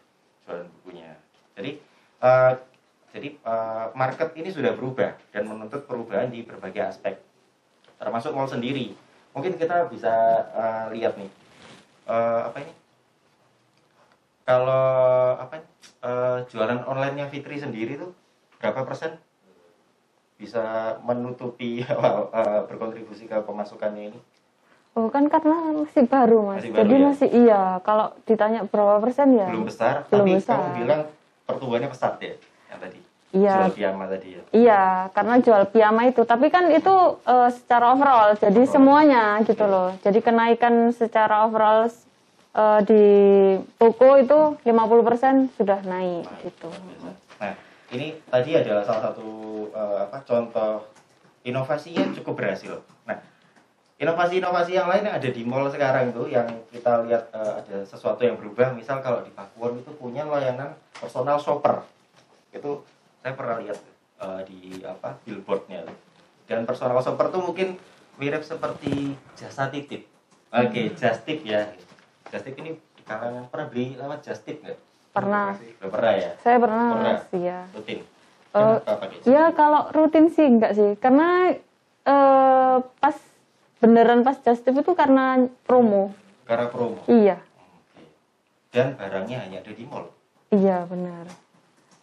jualan bukunya. Jadi eh, jadi eh, market ini sudah berubah dan menuntut perubahan di berbagai aspek, termasuk mall sendiri. Mungkin kita bisa eh, lihat nih eh, apa ini? Kalau apa? Eh, jualan online-nya Fitri sendiri tuh berapa persen bisa menutupi eh, berkontribusi ke pemasukannya ini? oh kan karena masih baru mas Masih baru, jadi ya? masih iya kalau ditanya berapa persen ya Belum besar, belum tapi besar. kamu bilang pertumbuhannya pesat ya, yang tadi. Iya. Jual piyama tadi ya. Iya, karena jual piyama itu. Tapi kan itu eh, secara overall, jadi semuanya gitu loh. Jadi kenaikan secara overall eh, di toko itu 50% sudah naik gitu. Nah, ini tadi adalah salah satu eh, apa contoh inovasi yang cukup berhasil. Nah, inovasi-inovasi yang lain yang ada di mall sekarang itu yang kita lihat eh, ada sesuatu yang berubah. Misal kalau di Pakuwon itu punya layanan personal shopper. Itu saya pernah lihat eh, di apa billboardnya dan personal shopper tuh mungkin mirip seperti jasa titip oke just tip ya just tip ini di kalangan pernah beli lewat just tip nggak Pernah. Udah pernah ya Saya pernah, Pernah. Mas, iya. rutin Eh, Just Ya kalau rutin sih enggak sih, karena eh, pas beneran pas just tip itu karena promo. karena promo Iya, dan barangnya hanya ada di mall iya benar.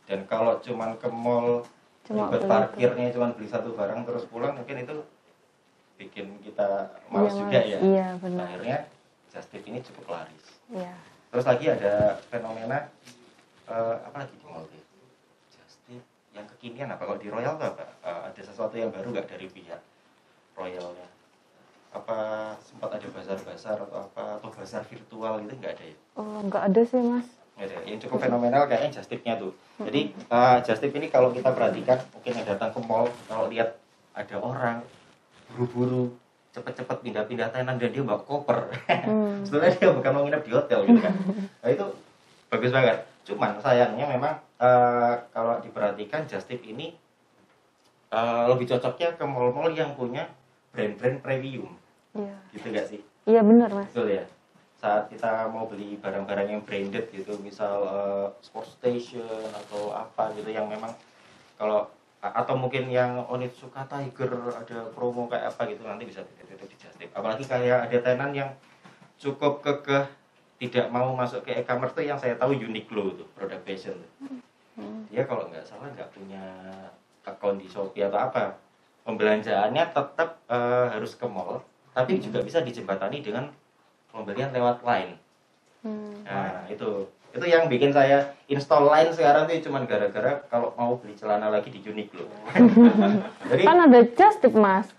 dan kalau cuman ke mall Cuma ribet beli parkirnya cuman beli satu barang terus pulang mungkin itu bikin kita males Iya, juga Mas. ya Iya benar. akhirnya just tip ini cukup laris Iya. Terus lagi ada fenomena eh, apa lagi di mall tuh? just tip yang kekinian apa kalau di Royal tuh apa Eh, ada sesuatu yang baru nggak dari pihak Royalnya apa sempat ada bazar-bazar atau apa atau bazar virtual gitu nggak ada ya Oh enggak ada sih mas. Nggak ada. Yang cukup fenomenal kayaknya just tip-nya tuh. Jadi uh, just tip ini kalau kita perhatikan, mungkin yang datang ke mall, kalau lihat ada orang buru-buru cepet-cepet pindah-pindah tenan dan dia bawa koper. Hmm. Sebenarnya dia bukan mau nginep di hotel gitu kan. Nah itu bagus banget. Cuman sayangnya memang uh, kalau diperhatikan just tip ini uh, lebih cocoknya ke mall-mall yang punya brand-brand premium. Iya. Gitu gak sih? Iya benar mas. Betul ya. Saat kita mau beli barang-barang yang branded gitu, misal eh, sport station atau apa gitu yang memang kalau atau mungkin yang Onitsuka Tiger ada promo kayak apa gitu nanti bisa itu di Tip. Apalagi kayak ada tenan yang cukup kekeh tidak mau masuk ke e-commerce tuh yang saya tahu Uniqlo tuh produk fashion tuh. Hmm. Dia kalau nggak salah nggak punya akun di Shopee atau apa pembelanjaannya tetap eh, harus ke mall tapi juga bisa dijembatani dengan pembelian lewat line Hmm. nah itu itu yang bikin saya install line sekarang tuh cuman gara-gara kalau mau beli celana lagi di Uniqlo jadi Kan ada just tip mas.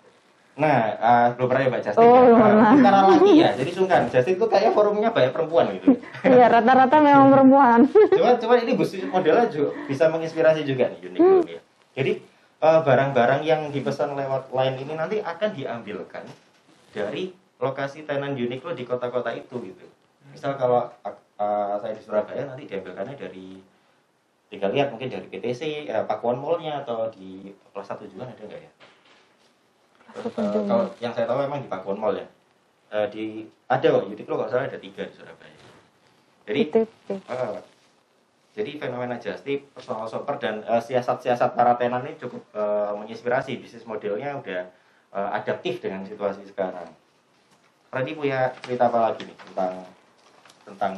Nah eh, belum pernah ya Mbak Justin Oh, ya? karena lagi ya jadi sungkan Justin tuh kayaknya forumnya banyak perempuan gitu Iya rata-rata memang perempuan. Cuma cuma ini modelnya juga bisa menginspirasi juga nih Uniqlo nih. ya. Jadi eh, barang-barang yang dipesan lewat line ini nanti akan diambilkan dari lokasi tenan Uniqlo di kota-kota itu gitu. Misal kalau eh, saya di Surabaya nanti diambilkannya dari tinggal lihat mungkin dari PTC, eh, Pakuan Mall-nya atau di Plaza Tujuan ada nggak ya? Terus, eh, kalau yang saya tahu memang di Pakuan Mall ya. Eh, di ada kok Uniqlo kalau salah ada tiga di Surabaya. Jadi Tip tip. Ah, jadi fenomena just tip, personal shopper dan eh, siasat-siasat para tenan ini cukup eh, menginspirasi bisnis modelnya udah eh, adaptif dengan situasi sekarang. Randy punya cerita apa lagi nih tentang tentang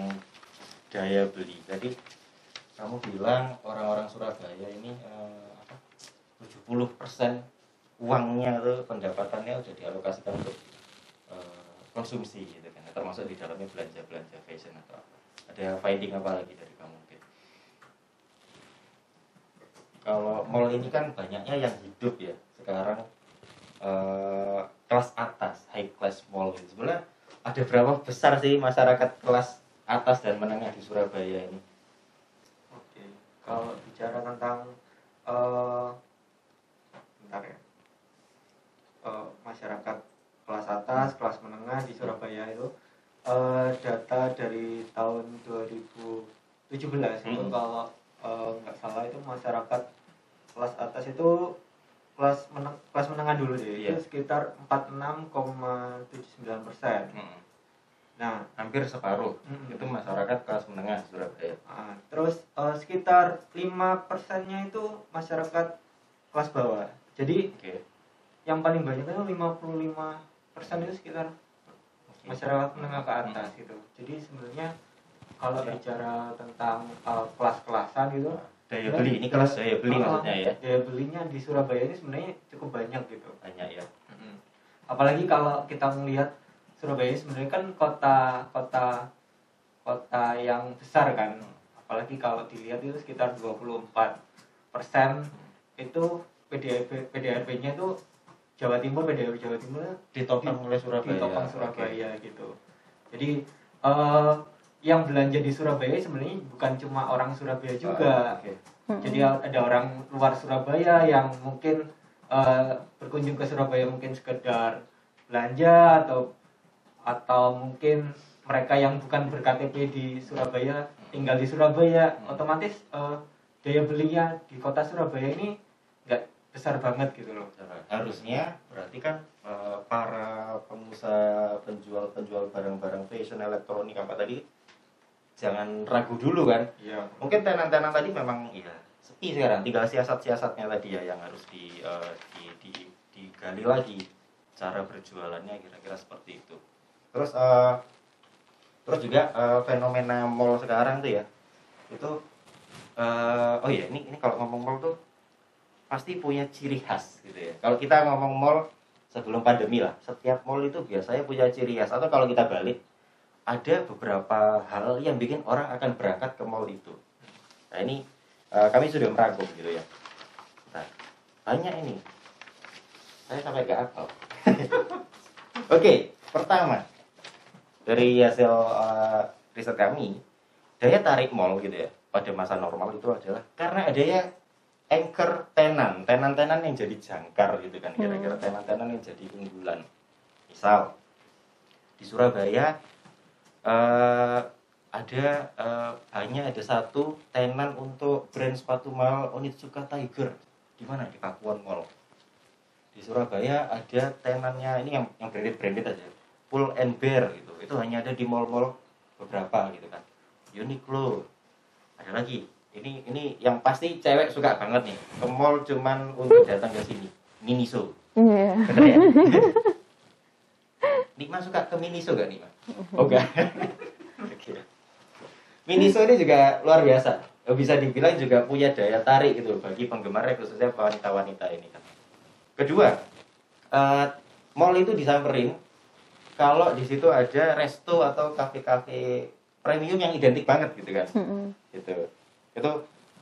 daya beli. Jadi kamu bilang orang-orang Surabaya ini eh, apa? 70% uangnya tuh pendapatannya udah dialokasikan untuk eh, konsumsi gitu kan. Termasuk di dalamnya belanja-belanja fashion atau apa. Ada finding apa lagi dari kamu mungkin kalau mall ini kan banyaknya yang hidup ya. Sekarang eh, kelas atas high class mall gitu. sebenarnya ada berapa besar sih masyarakat kelas atas dan menengah di Surabaya ini? Oke, kalau bicara tentang ya. Eh, masyarakat kelas atas, kelas menengah di Surabaya itu eh, data dari tahun 2017 itu Hmm. kalau eh, nggak salah itu masyarakat kelas atas itu kelas meneng kelas menengah dulu deh Iya. itu sekitar 46,79 persen. Nah, hampir separuh Mm-mm. itu masyarakat kelas menengah Surabaya Ah, terus eh, sekitar 5 persennya itu masyarakat kelas bawah. Jadi oke yang paling banyak itu 55 persen itu sekitar masyarakat menengah ke atas gitu. Jadi sebenarnya kalau bicara tentang eh, kelas-kelasan gitu, daya beli ini kelas daya beli maksudnya ya? Daya belinya di Surabaya ini sebenarnya cukup banyak gitu. banyak ya? Apalagi kalau kita melihat Surabaya sebenarnya kan kota kota kota yang besar kan. Apalagi kalau dilihat itu sekitar 24 persen itu PDRB PDRB-nya itu Jawa Timur PDRB Jawa Timur ditopang oleh Surabaya ditopang. Surabaya gitu. Jadi eh, yang belanja di Surabaya sebenarnya bukan cuma orang Surabaya juga. Oke. Jadi ada orang luar Surabaya yang mungkin eh, berkunjung ke Surabaya mungkin sekedar belanja atau atau mungkin mereka yang bukan ber-KTP di Surabaya tinggal di Surabaya otomatis eh, daya belinya di kota Surabaya ini besar banget gitu loh. Harusnya berarti kan eh, para pengusaha penjual-penjual barang-barang fashion elektronik apa tadi jangan ragu dulu kan? Iya. Mungkin tenan-tenan tadi memang ya sepi sekarang. Tinggal siasat-siasatnya tadi ya yang harus di, eh, di, di- digali lagi cara berjualannya kira-kira seperti itu. Terus eh, terus juga eh, fenomena mall sekarang tuh ya itu eh, oh iya ini ini kalau ngomong mall tuh pasti punya ciri khas gitu ya. Kalau kita ngomong mall sebelum pandemi lah setiap mall itu biasanya punya ciri khas. Atau kalau kita balik ada beberapa hal yang bikin orang akan berangkat ke mall itu. Nah ini eh, kami sudah merangkum gitu ya. Nah tanya ini. Saya sampai gak hafal. Oke pertama dari hasil eh, riset kami daya tarik mall gitu ya pada masa normal itu adalah karena adanya anchor tenan. Tenan-tenan yang jadi jangkar gitu kan kira-kira tenan-tenan yang jadi unggulan. Misal di Surabaya eh, ada eh, hanya ada satu tenan untuk brand sepatu mahal Onitsuka Tiger. Di mana? Di Pakuan Mall. Di Surabaya ada tenannya ini yang yang branded branded aja. Pull and Bear gitu. Itu hanya ada di mall-mall beberapa gitu kan. Uniqlo. Ada lagi ini ini yang pasti cewek suka banget nih. Ke mall cuman untuk datang ke sini. Miniso Iya. ya? Nikma suka ke Miniso gak Nikma? Oh Oke. Miniso ini juga luar biasa. Bisa dibilang juga punya daya tarik gitu bagi penggemarnya khususnya wanita-wanita ini. Kan kedua eh, mall itu disamperin kalau di situ ada resto atau kafe-kafe premium yang identik banget gitu kan. Mm-mm. gitu itu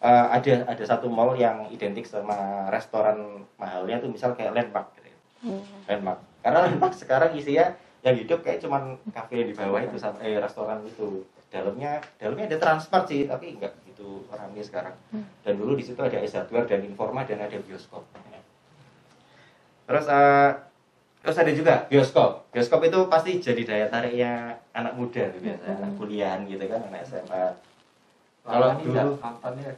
eh, ada ada satu mall yang identik sama restoran mahalnya tuh misal kayak landmark gitu ya. Iya. landmark. Karena landmark sekarang isinya yang hidup kayak cuman kafe di bawah itu eh restoran itu. Dalamnya dalamnya ada transport sih tapi nggak gitu ramai sekarang. Dan dulu di situ ada S Hardware dan Informa dan ada bioskop. Terus eh, terus ada juga bioskop. Bioskop itu pasti jadi daya tariknya anak muda tuh biasa anak kuliahan gitu kan anak SMA Kalau dulu-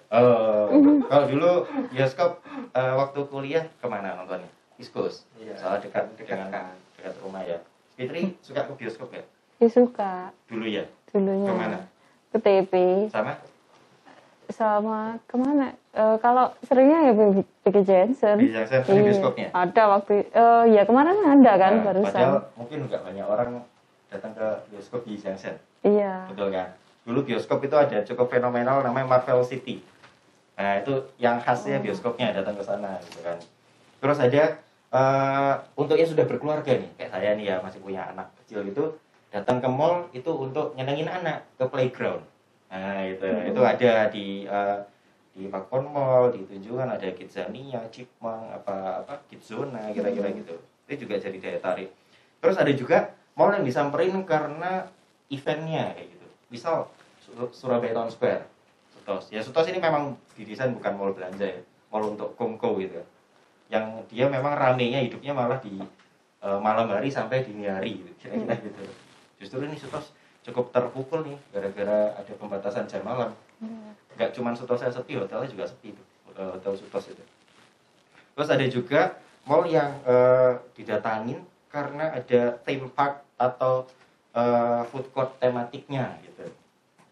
Oh, kalau dulu bioskop eh, waktu kuliah ke mana nontonnya? East Coast. Iya. Soalnya dekat Dekat dengan kan. dekat rumah ya. Fitri suka ke bioskop ya? Ya suka Dulu ya. dulunya. Ke mana? Ke TP Sama? sama ke mana? Eh, kalau seringnya ya Big Jensen. Ada Iya, bioskopnya. Ada waktu eh, ya kemarin ada kan Nah, barusan. Padahal mungkin nggak banyak orang datang ke bioskop di Junction. Iya. Betul kan? Dulu bioskop itu ada cukup fenomenal namanya Marvel City. Nah, itu yang khasnya bioskopnya datang ke sana gitu kan. Terus ada eh, untuk yang sudah berkeluarga nih, kayak saya nih ya masih punya anak kecil gitu, datang ke mall itu untuk nyenengin anak ke playground. Nah, itu itu ada di eh, di Pakon Mall, di Tunjungan ada Kidzania, Chipmunk, apa apa Kidzona kira-kira gitu. Itu juga jadi daya tarik. Terus ada juga mall yang disamperin karena eventnya kayak gitu. Misal Sur- Surabaya Town Square, Sutos. Ya Sutos ini memang didesain bukan mall belanja ya, mall untuk kongko gitu. Yang dia memang ramenya hidupnya malah di eh, malam hari sampai dini hari gitu, kira-kira gitu. Justru ini Sutos cukup terpukul nih gara-gara ada pembatasan jam malam. Nggak cuma Sutosnya sepi, hotelnya juga sepi tuh, eh, hotel Sutos itu. Terus ada juga mall yang eh, didatangin karena ada theme park atau eh, food court tematiknya gitu.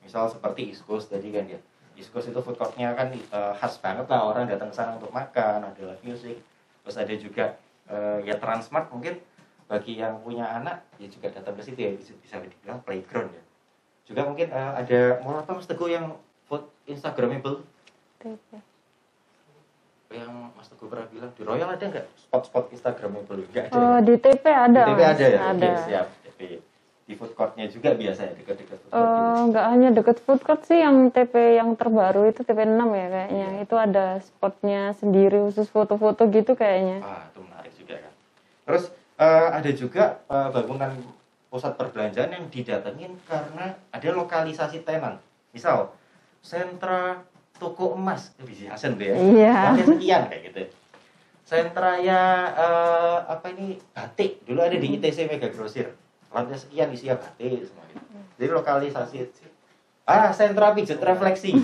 Misal seperti East Coast tadi kan ya. East Coast itu food courtnya kan eh, khas banget lah orang datang ke sana untuk makan, ada live music. Terus ada juga eh, ya Transmart mungkin bagi yang punya anak ya juga datang ke situ ya bisa, bisa dibilang playground ya. Juga mungkin eh, ada apa Mas Teguh yang food Instagramable TP. yang Mas Teguh pernah bilang di Royal ada nggak spot-spot Instagramable? Nggak ada. Oh, ya? di TP ada. Di TP ada ya? Ada. Oke, siap. TP. Di food courtnya juga biasa ya, dekat-dekat food court gitu. nggak hanya deket food court sih yang TP yang terbaru itu TP 6 ya kayaknya. Itu ada spotnya sendiri khusus foto-foto gitu kayaknya. Wah, itu menarik juga kan. Terus eh, ada juga eh, bangunan pusat perbelanjaan yang didatengin karena ada lokalisasi tenan. Misal, sentra toko emas, itu bisa asen tuh ya. Iya. Sekian kayak gitu. Sentranya eh, apa ini batik dulu ada di ITC Mega Grosir. Lantai sekian isinya batik semua gitu. Jadi lokalisasi Ah, sentra pijet refleksi.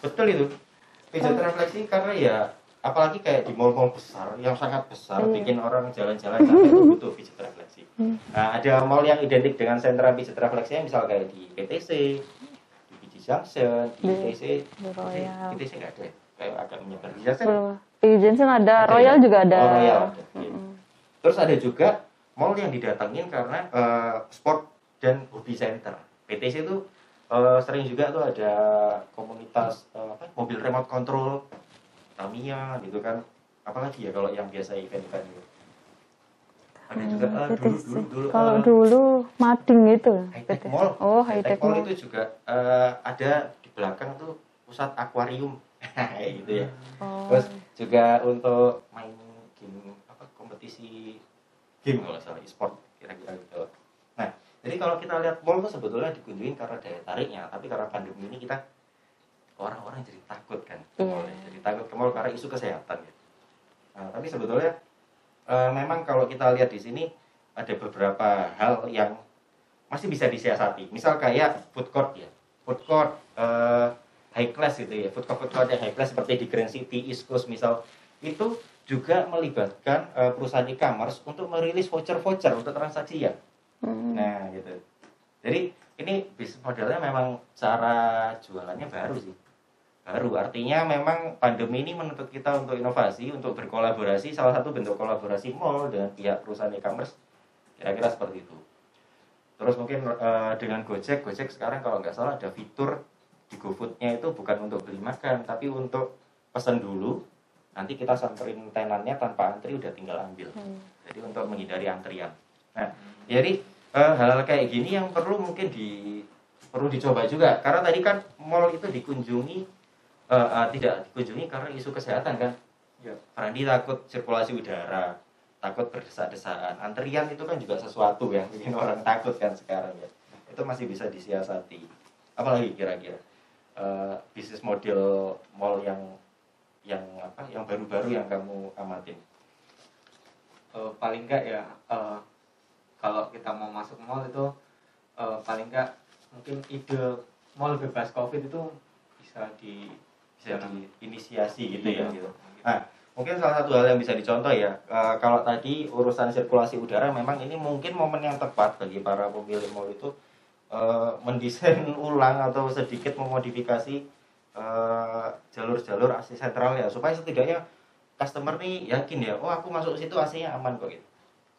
Betul itu. Pijet refleksi karena ya apalagi kayak di mall-mall besar yang sangat besar Iya. bikin orang jalan-jalan sampai itu butuh pijet refleksi. Nah, ada mall yang identik dengan sentra pijet refleksi misal kayak di PTC, di PG Junction, di Di- ITC. di. PTC nggak ada. ya? Kayak agak menyebar. Di Junction. Di ada, Ada Royal ya? juga ada. Oh, Royal ada, iya. Terus ada juga mall yang didatengin karena eh, sport dan hobi center. PTC itu eh, sering juga tuh ada komunitas eh, apa, mobil remote control, Tamiya gitu kan. Apalagi ya kalau yang biasa event-event gitu. Ada juga eh, dulu dulu dulu Kalau eh, dulu Mading itu. High Tech. Mall. Oh, High High Tech Mall itu juga eh, ada di belakang tuh pusat akuarium. gitu ya. Oh. Terus juga untuk main game apa kompetisi game kalau salah e-sport kira-kira gitu. Nah, jadi kalau kita lihat mall itu sebetulnya dikunjungi karena daya tariknya, tapi karena pandemi ini kita orang-orang jadi takut kan ke mall ya. Jadi takut ke mall karena isu kesehatan ya. Nah, tapi sebetulnya eh, memang kalau kita lihat di sini ada beberapa hal yang masih bisa disiasati. Misal kayak food court ya. Food court eh, high class gitu ya. Food court food court yang high class seperti di Grand City, East Coast misal itu juga melibatkan eh, perusahaan e-commerce untuk merilis voucher-voucher untuk transaksi ya. Mm. Nah, gitu. Jadi ini bisnis modelnya memang cara jualannya baru sih. Baru artinya memang pandemi ini menuntut kita untuk inovasi, untuk berkolaborasi. Salah satu bentuk kolaborasi mall dengan pihak perusahaan e-commerce kira-kira seperti itu. Terus mungkin eh, dengan Gojek, Gojek sekarang kalau nggak salah ada fitur di GoFood-nya itu bukan untuk beli makan, tapi untuk pesan dulu. Nanti kita samperin tenannya tanpa antri udah tinggal ambil. Hmm. Jadi untuk menghindari antrian. Nah, jadi eh, hal-hal kayak gini yang perlu mungkin di perlu dicoba juga. Karena tadi kan mall itu dikunjungi eh, eh, tidak dikunjungi karena isu kesehatan kan. Ya. Farandi takut sirkulasi udara, takut berdesak-desakan. Antrian itu kan juga sesuatu yang bikin orang takut kan sekarang ya. Itu masih bisa disiasati. Apalagi kira-kira eh, bisnis model mall yang yang apa yang baru-baru yang kamu amatin. Eh, paling enggak ya eh, kalau kita mau masuk mall itu eh, paling enggak mungkin ide mall bebas covid itu bisa di bisa diinisiasi gitu ya Iya. gitu. Nah, mungkin salah satu hal yang bisa dicontoh ya, eh, kalau tadi urusan sirkulasi udara memang ini mungkin momen yang tepat bagi para pemilik mall itu eh, mendesain ulang atau sedikit memodifikasi eh, jalur-jalur AC sentral ya supaya setidaknya customer nih yakin ya, oh aku masuk situ AC-nya aman kok gitu.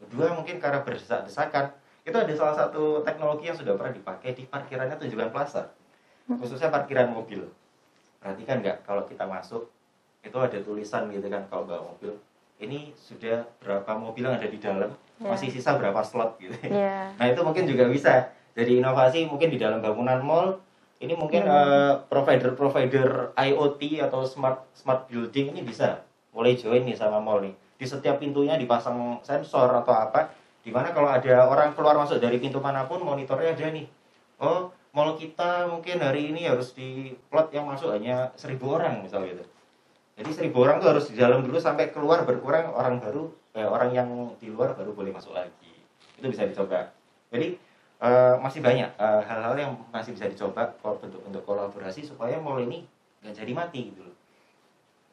Kedua mungkin karena berdesak-desakan itu ada salah satu teknologi yang sudah pernah dipakai di parkirannya tujuan plaza, khususnya parkiran mobil perhatikan nggak kalau kita masuk itu ada tulisan gitu kan kalau bawa mobil ini sudah berapa mobil yang ada di dalam Ya. masih sisa berapa slot gitu Iya. nah itu mungkin juga bisa jadi inovasi mungkin di dalam bangunan mall ini mungkin Hmm. eh, provider-provider IoT atau smart smart building ini bisa mulai join nih sama mall nih. Di setiap pintunya dipasang sensor atau apa di mana kalau ada orang keluar masuk dari pintu mana pun monitornya ada nih. Oh mall kita mungkin hari ini harus di plot yang masuk hanya seribu orang misal gitu. Jadi seribu orang tuh harus di dalam dulu sampai keluar berkurang orang baru eh, orang yang di luar baru boleh masuk lagi. Itu bisa dicoba. Jadi eh, masih banyak eh, hal-hal yang masih bisa dicoba kalau bentuk-bentuk kolaborasi supaya mall ini nggak jadi mati gitu loh.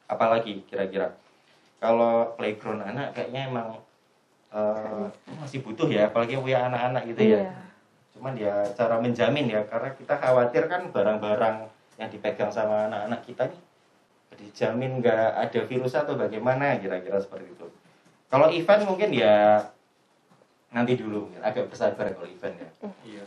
Apalagi kira-kira. Kalau playground anak kayaknya emang eh, masih butuh ya apalagi punya anak-anak gitu ya. Iya. cuman ya cara menjamin ya karena kita khawatir kan barang-barang yang dipegang sama anak-anak kita nih dijamin nggak ada virus atau bagaimana kira-kira seperti itu. Kalau event mungkin ya nanti dulu mungkin agak bersabar kalau event ya. Iya.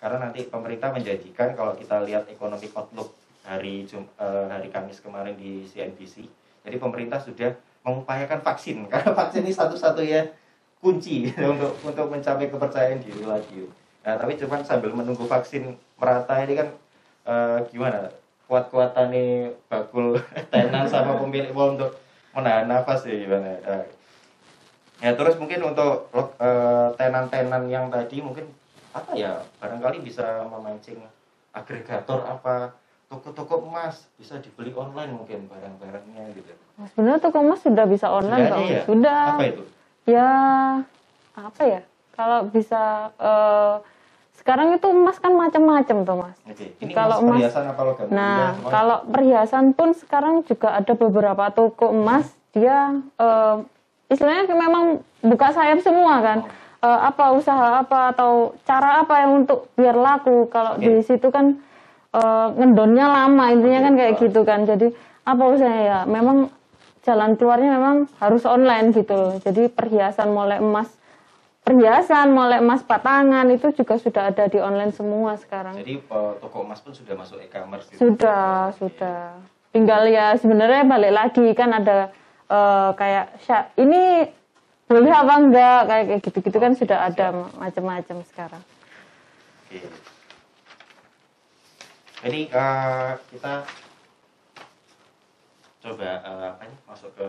Karena nanti pemerintah menjanjikan kalau kita lihat economic outlook hari Jum- eh, hari Kamis kemarin di CNBC jadi pemerintah sudah mengupayakan vaksin. Karena vaksin ini satu-satunya kunci untuk untuk mencapai kepercayaan diri lagi. Nah tapi cuman sambil menunggu vaksin merata ini kan eh, gimana? Kuat-kuatan nih bakul tenan sama pemilik mall untuk menahan nafas ya gimana? Nah, ya terus mungkin untuk eh, tenan-tenan yang tadi mungkin apa ya barangkali bisa memancing agregator apa toko-toko emas bisa dibeli online mungkin barang-barangnya gitu Nah, Sebenarnya toko emas sudah bisa online Sudah ya? Sudah. apa itu Ya apa ya? Kalau bisa eh, sekarang itu emas kan macam-macam tuh mas. Oke. Ini Kalau emas perhiasan apa logam Nah, semua? kalau perhiasan pun sekarang juga ada beberapa toko emas dia eh, istilahnya memang buka sayap semua kan. Eh, apa usaha apa atau cara apa yang untuk biar laku. Kalau Oke. di situ kan eh, ngedonnya lama intinya kan kayak gitu kan. Jadi apa usahanya ya? Memang jalan keluarnya memang harus online gitu. Jadi perhiasan mulai emas perhiasan mulai emas batangan itu juga sudah ada di online semua sekarang. Jadi eh, toko emas pun sudah masuk e-commerce gitu. Sudah, sudah. Tinggal ya sebenarnya balik lagi kan ada eh, kayak ini boleh apa enggak kayak kayak gitu-gitu kan sudah ada macam-macam sekarang. Oke. Jadi eh, kita coba eh, apa nih masuk ke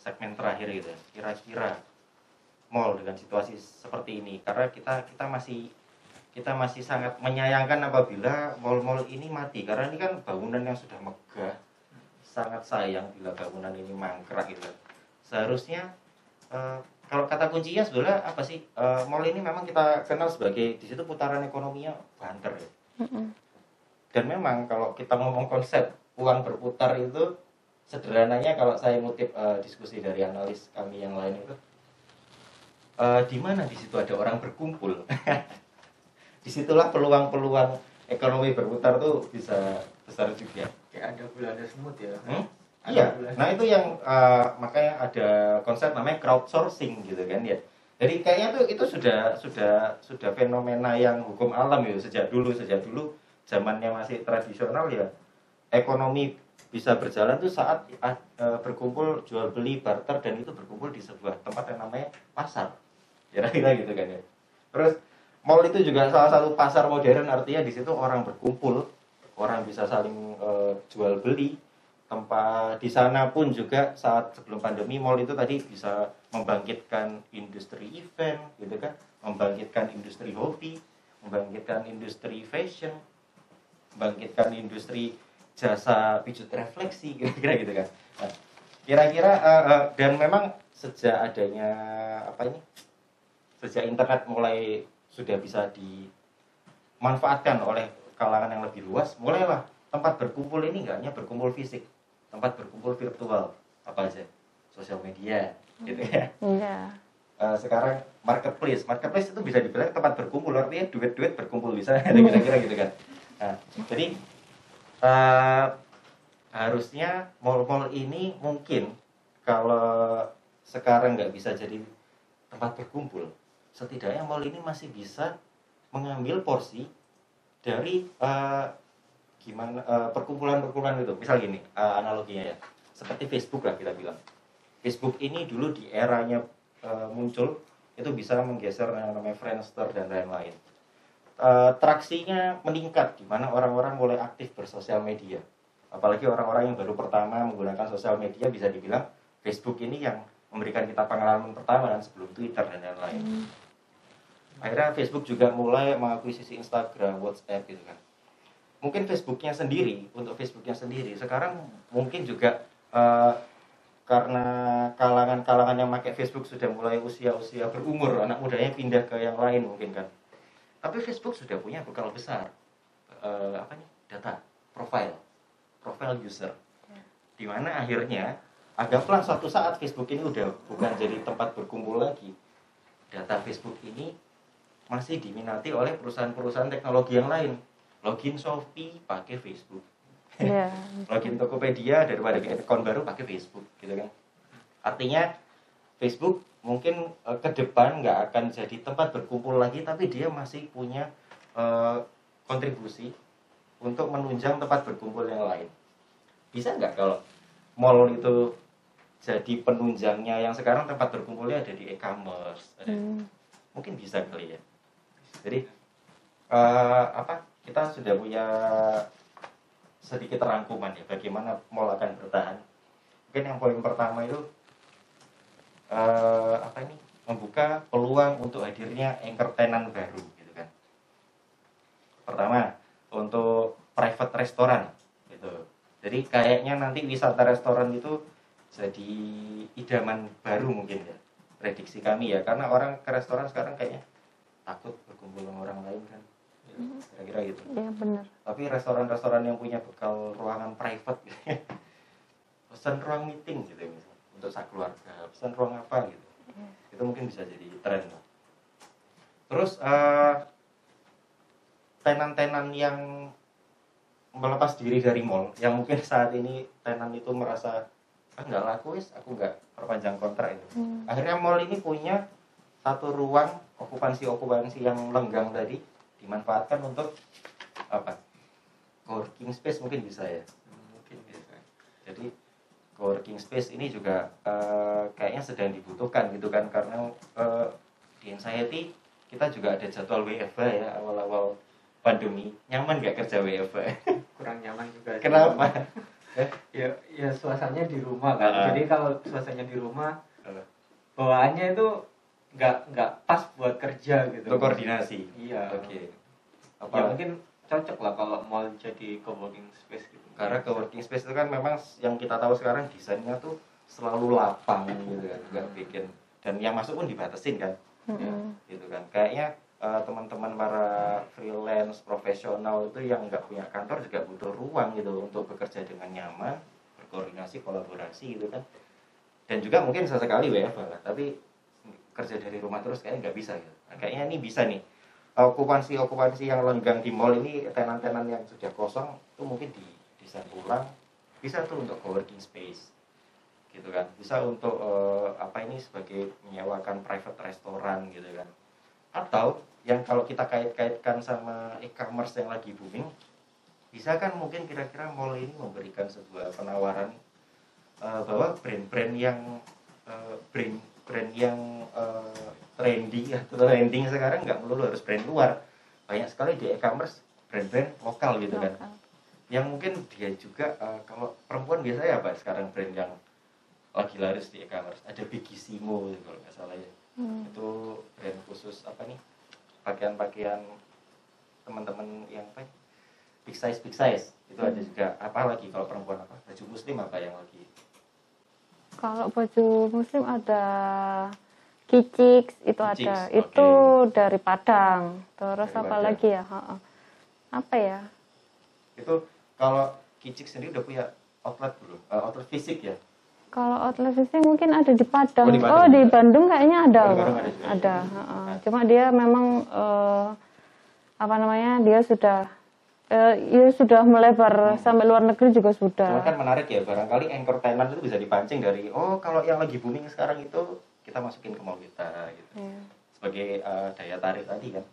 segmen terakhir gitu ya. Kira-kira mall dengan situasi seperti ini karena kita kita masih kita masih sangat menyayangkan apabila mall-mall ini mati karena ini kan bangunan yang sudah megah sangat sayang bila bangunan ini mangkrak gitu. Seharusnya eh, kalau kata kuncinya sebenarnya apa sih? Eh, mall ini memang kita kenal sebagai di situ putaran ekonominya banter ya. Dan memang kalau kita ngomong konsep uang berputar itu sederhananya kalau saya ngutip eh, diskusi dari analis kami yang lain itu eh, di mana di situ ada orang berkumpul? Di situlah peluang-peluang ekonomi berputar tuh bisa besar juga kayak ada bulannya semut ya Hmm? Ada Iya, nah itu yang eh, makanya ada konsep namanya crowdsourcing gitu kan ya. Jadi kayaknya tuh itu sudah sudah sudah fenomena yang hukum alam ya sejak dulu sejak dulu zamannya masih tradisional ya ekonomi bisa berjalan tuh saat eh, berkumpul jual beli barter dan itu berkumpul di sebuah tempat yang namanya pasar. Kira-kira gitu kan ya. Terus mall itu juga salah satu pasar modern artinya di situ orang berkumpul, orang bisa saling eh, jual beli. Tempat di sana pun juga saat sebelum pandemi mall itu tadi bisa membangkitkan industri event gitu kan. Membangkitkan industri hobi membangkitkan industri fashion membangkitkan industri jasa pijat refleksi kira-kira gitu kan. Nah, kira-kira eh, eh, dan memang sejak adanya apa ini sejak internet mulai sudah bisa dimanfaatkan oleh kalangan yang lebih luas mulailah tempat berkumpul ini nggak hanya berkumpul fisik tempat berkumpul virtual apa aja sosial media gitu ya. Iya. Eh, sekarang marketplace marketplace itu bisa dibilang tempat berkumpul artinya duit-duit berkumpul bisa kira-kira gitu kan. Nah, jadi eh, harusnya mall-mall ini mungkin kalau sekarang nggak bisa jadi tempat berkumpul setidaknya mall ini masih bisa mengambil porsi dari eh, gimana eh, perkumpulan-perkumpulan itu misal gini eh, analoginya ya. Seperti Facebook lah kita bilang. Facebook ini dulu di eranya eh, muncul itu bisa menggeser yang namanya Friendster dan lain-lain. Eh, traksinya meningkat di mana orang-orang mulai aktif bersosial media. Apalagi orang-orang yang baru pertama menggunakan sosial media bisa dibilang Facebook ini yang memberikan kita pengalaman pertama kan sebelum Twitter dan lain-lain akhirnya Facebook juga mulai mengakuisisi Instagram, WhatsApp gitu kan. Mungkin Facebooknya sendiri untuk Facebooknya sendiri. Sekarang mungkin juga eh, karena kalangan-kalangan yang pakai Facebook sudah mulai usia-usia berumur anak mudanya pindah ke yang lain mungkin kan. Tapi Facebook sudah punya bekal besar eh, apa nih data profile profile user. Di mana akhirnya anggaplah suatu saat Facebook ini udah bukan jadi tempat berkumpul lagi. Data Facebook ini masih diminati oleh perusahaan-perusahaan teknologi yang lain. Login Shopee pakai Facebook. Iya. login Tokopedia daripada bikin account baru pakai Facebook gitu kan. Artinya Facebook mungkin eh, ke depan nggak akan jadi tempat berkumpul lagi tapi dia masih punya eh, kontribusi untuk menunjang tempat berkumpul yang lain. Bisa nggak kalau mall itu jadi penunjangnya yang sekarang tempat berkumpulnya ada di e-commerce ada Hmm. mungkin bisa kali ya jadi eh, apa kita sudah punya sedikit rangkuman ya bagaimana mall akan bertahan. Mungkin yang poin pertama itu eh, apa ini membuka peluang untuk hadirnya anchor tenant baru gitu kan. Pertama untuk private restoran gitu. Jadi kayaknya nanti wisata restoran itu jadi idaman baru mungkin ya prediksi kami ya. Karena orang ke restoran sekarang kayaknya takut berkumpul sama orang lain kan kira-kira gitu Iya benar. tapi restoran-restoran yang punya bekal ruangan private gitu ya. pesan ruang meeting gitu ya, misalnya untuk sak keluarga pesan ruang apa gitu Iya. itu mungkin bisa jadi tren lah. terus eh, tenan-tenan yang melepas diri dari mall yang mungkin saat ini tenan itu merasa ah nggak laku wis aku nggak perpanjang kontrak itu Hmm. akhirnya mall ini punya satu ruang okupansi okupansi yang lenggang tadi dimanfaatkan untuk apa co-working space mungkin bisa ya? Mungkin bisa. Jadi co-working space ini juga eh, kayaknya sedang dibutuhkan gitu kan karena eh, di Anxiety kita juga ada jadwal WFH ya awal-awal pandemi. Nyaman nggak kerja WFH kurang nyaman juga kenapa? Ya ya suasananya di rumah kan. Ah. jadi kalau suasananya di rumah Eh, bawaannya itu nggak nggak pas buat kerja gitu. Untuk koordinasi? Iya. Oke. Apa? Ya mungkin cocok lah kalau mau jadi co-working space gitu. Karena co-working space itu kan memang yang kita tahu sekarang desainnya tuh selalu lapang gitu kan nggak bikin. Dan yang masuk pun dibatasin kan? Mm-mm. gitu kan. Kayaknya eh, teman-teman para freelance profesional itu yang nggak punya kantor juga butuh ruang gitu untuk bekerja dengan nyaman berkoordinasi kolaborasi gitu kan. Dan juga mungkin sesekali WFH lah tapi kerja dari rumah terus kayaknya nggak bisa gitu. Nah, kayaknya ini bisa nih. Okupansi okupansi yang lenggang di mall ini tenan-tenan yang sudah kosong itu mungkin di desain ulang bisa tuh untuk co-working space gitu kan. Bisa untuk eh, apa ini sebagai menyewakan private restoran gitu kan. Atau yang kalau kita kait-kaitkan sama e-commerce yang lagi booming bisa kan mungkin kira-kira mall ini memberikan sebuah penawaran eh, bahwa brand-brand yang eh, brand brand yang eh, trendy atau trending sekarang nggak melulu harus brand luar. Banyak sekali di e-commerce brand-brand lokal gitu kan. Lokal. yang mungkin dia juga eh, kalau perempuan biasanya apa sekarang brand yang lagi laris di e-commerce? Ada Bigissimo gitu kalau nggak salah ya. Hmm. itu brand khusus apa nih? Pakaian-pakaian teman-teman yang apa? Big size big size. Itu ada juga. Apa lagi kalau perempuan apa? Baju muslim apa yang lagi Kalau baju muslim ada kicix itu Kicix, ada. oke. Itu dari Padang. Terus Dari apa Padang. lagi ya? Ha-ha. Apa ya? itu kalau Kicik sendiri udah punya outlet belum Eh, outlet fisik ya Kalau outlet fisik mungkin ada di Padang. Oh, di Padang Oh, di. Bandung kayaknya ada. Oh. Bandung ada juga. Ada, ha-ha. Cuma dia memang eh, apa namanya? Dia sudah eh, ya sudah melebar sampai luar negeri juga Cuma sudah. kan menarik ya, barangkali anchor tenant itu bisa dipancing dari, oh kalau yang lagi booming sekarang itu kita masukin ke mall kita gitu. Iya. Sebagai eh, daya tarik tadi kan.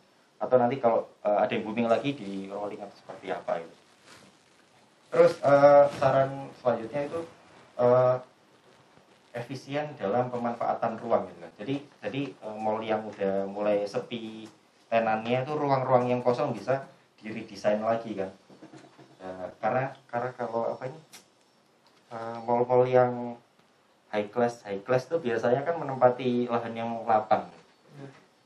Atau nanti kalau eh, ada yang booming lagi di rolling atau seperti apa gitu. Terus eh, saran selanjutnya itu eh, efisien dalam pemanfaatan ruang gitu kan. Jadi jadi eh, mall yang udah mulai sepi tenannya itu ruang-ruang yang kosong bisa di redesign lagi kan. Ya, karena karena kalau apa ini eh, mall-mall yang high class high class tuh biasanya kan menempati lahan yang lapang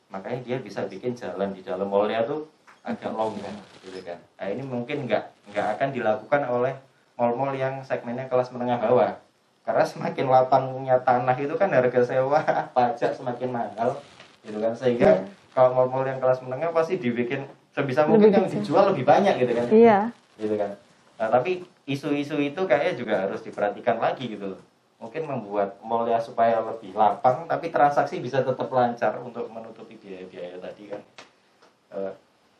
makanya dia bisa bikin jalan di dalam mallnya tuh agak longgar gitu kan nah ini mungkin nggak nggak akan dilakukan oleh mall-mall yang segmennya kelas menengah bawah karena semakin lapangnya tanah itu kan harga sewa pajak semakin mahal gitu kan sehingga Iya. kalau mall-mall yang kelas menengah pasti dibikin sebisa mungkin Lebih yang dijual lebih banyak gitu kan. Iya. gitu kan. Nah tapi isu-isu itu kayaknya juga harus diperhatikan lagi gitu loh. Mungkin membuat mallnya supaya lebih lapang tapi transaksi bisa tetap lancar untuk menutupi biaya-biaya tadi kan. Eh,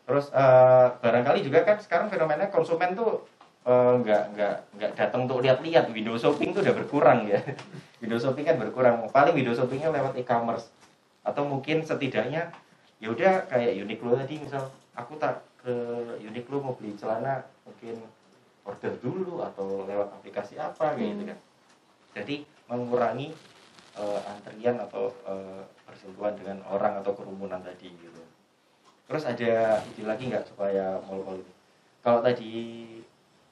terus eh, barangkali juga kan sekarang fenomena konsumen tuh eh, nggak nggak nggak datang untuk lihat-lihat. Window shopping tuh udah berkurang ya. Window shopping kan berkurang. Paling window shoppingnya lewat e-commerce. Atau mungkin setidaknya ya udah kayak Uniqlo tadi misal aku tak ke Uniqlo mau beli celana mungkin order dulu atau lewat aplikasi apa kayak gitu kan. Jadi mengurangi eh, antrian atau persentuhan dengan orang atau kerumunan tadi gitu. Terus ada ide lagi nggak supaya mall-mall ini? Kalau tadi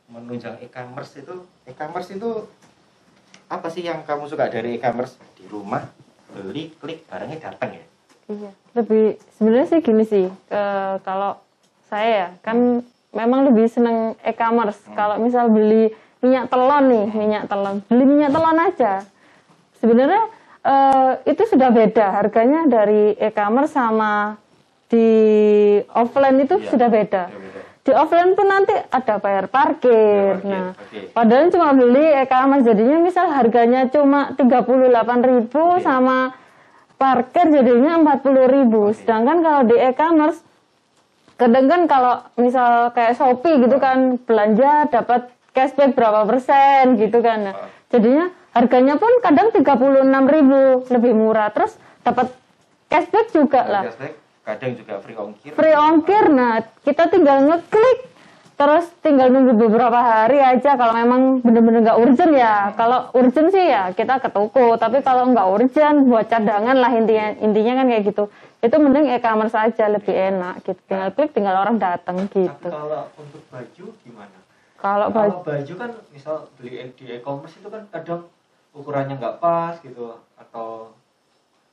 menunjang e-commerce itu e-commerce itu apa sih yang kamu suka dari e-commerce? Di rumah beli klik barangnya datang ya Iya, lebih sebenarnya sih gini sih. eh, kalau saya ya kan memang lebih seneng e-commerce. Hmm. Kalau misal beli minyak telon nih, minyak telon, beli minyak telon aja. Sebenarnya eh, itu sudah beda harganya dari e-commerce sama di offline itu Iya. sudah beda. Ya, beda. Di offline pun nanti ada bayar parkir. Parkir, Nah, oke. padahal cuma beli e-commerce jadinya misal harganya cuma 38.000 Oke. sama parkir jadinya 40.000. Sedangkan kalau di e-commerce kadang kan kalau misal kayak Shopee gitu kan belanja dapat cashback berapa persen gitu kan. Nah, Ah. jadinya harganya pun kadang 36.000 lebih murah. Terus dapat cashback juga lah Cashback, kadang juga free ongkir. free ongkir nah kita tinggal ngeklik terus tinggal nunggu beberapa hari aja kalau memang bener-bener nggak urgent ya kalau urgent sih ya kita ke toko tapi kalau nggak urgent buat cadangan lah intinya intinya kan kayak gitu itu mending e-commerce aja lebih enak gitu tinggal klik tinggal orang datang gitu kalau untuk baju gimana? kalau baju Kalau baju kan misal beli di e-commerce itu kan kadang ukurannya nggak pas gitu atau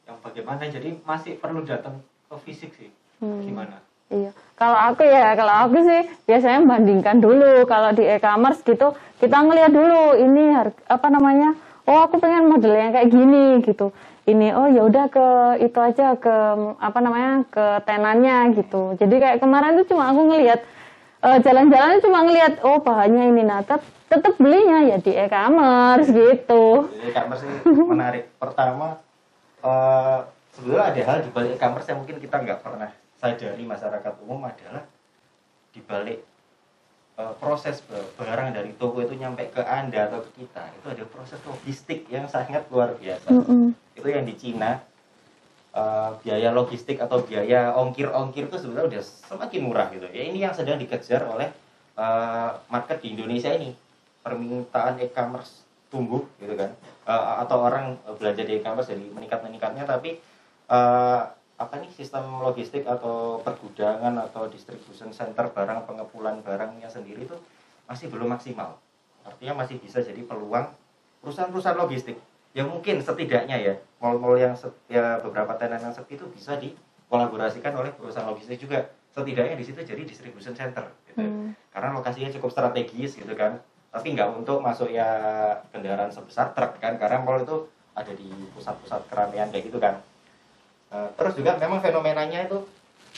yang bagaimana jadi masih perlu datang ke fisik sih. Hmm. Gimana? Iya, kalau aku ya, kalau aku sih biasanya bandingkan dulu. Kalau di e-commerce gitu, kita ngeliat dulu ini harga, apa namanya? Oh, aku pengen model yang kayak gini gitu. Ini, oh ya udah ke itu aja ke apa namanya ke tenannya gitu. Jadi kayak kemarin tuh cuma aku ngelihat eh, jalan-jalan cuma ngelihat oh bahannya ini nah tet- tetep belinya ya di e-commerce gitu. E-commerce ini menarik. Pertama, eh, sebetulnya ada hal di balik e-commerce yang mungkin kita nggak pernah sadari masyarakat umum adalah di balik eh, proses barang dari toko itu nyampe ke anda atau ke kita itu ada proses logistik yang sangat luar biasa. Mm-mm. Itu yang di Cina eh, biaya logistik atau biaya ongkir-ongkir itu sebetulnya udah semakin murah gitu. Ya ini yang sedang dikejar oleh eh, market di Indonesia ini. Permintaan e-commerce tumbuh gitu kan. Eh, atau orang belanja di e-commerce jadi meningkat-meningkatnya tapi eh, apa nih sistem logistik atau pergudangan atau distribution center barang pengepulan barangnya sendiri itu masih belum maksimal. Artinya masih bisa jadi peluang perusahaan-perusahaan logistik yang mungkin setidaknya ya mall-mall yang ya beberapa tenan yang sepi itu bisa dikolaborasikan oleh perusahaan logistik juga setidaknya di situ jadi distribution center gitu. Hmm. karena lokasinya cukup strategis gitu kan tapi nggak untuk masuk ya kendaraan sebesar truk kan karena mall itu ada di pusat-pusat keramaian kayak gitu kan Eh, terus juga memang fenomenanya itu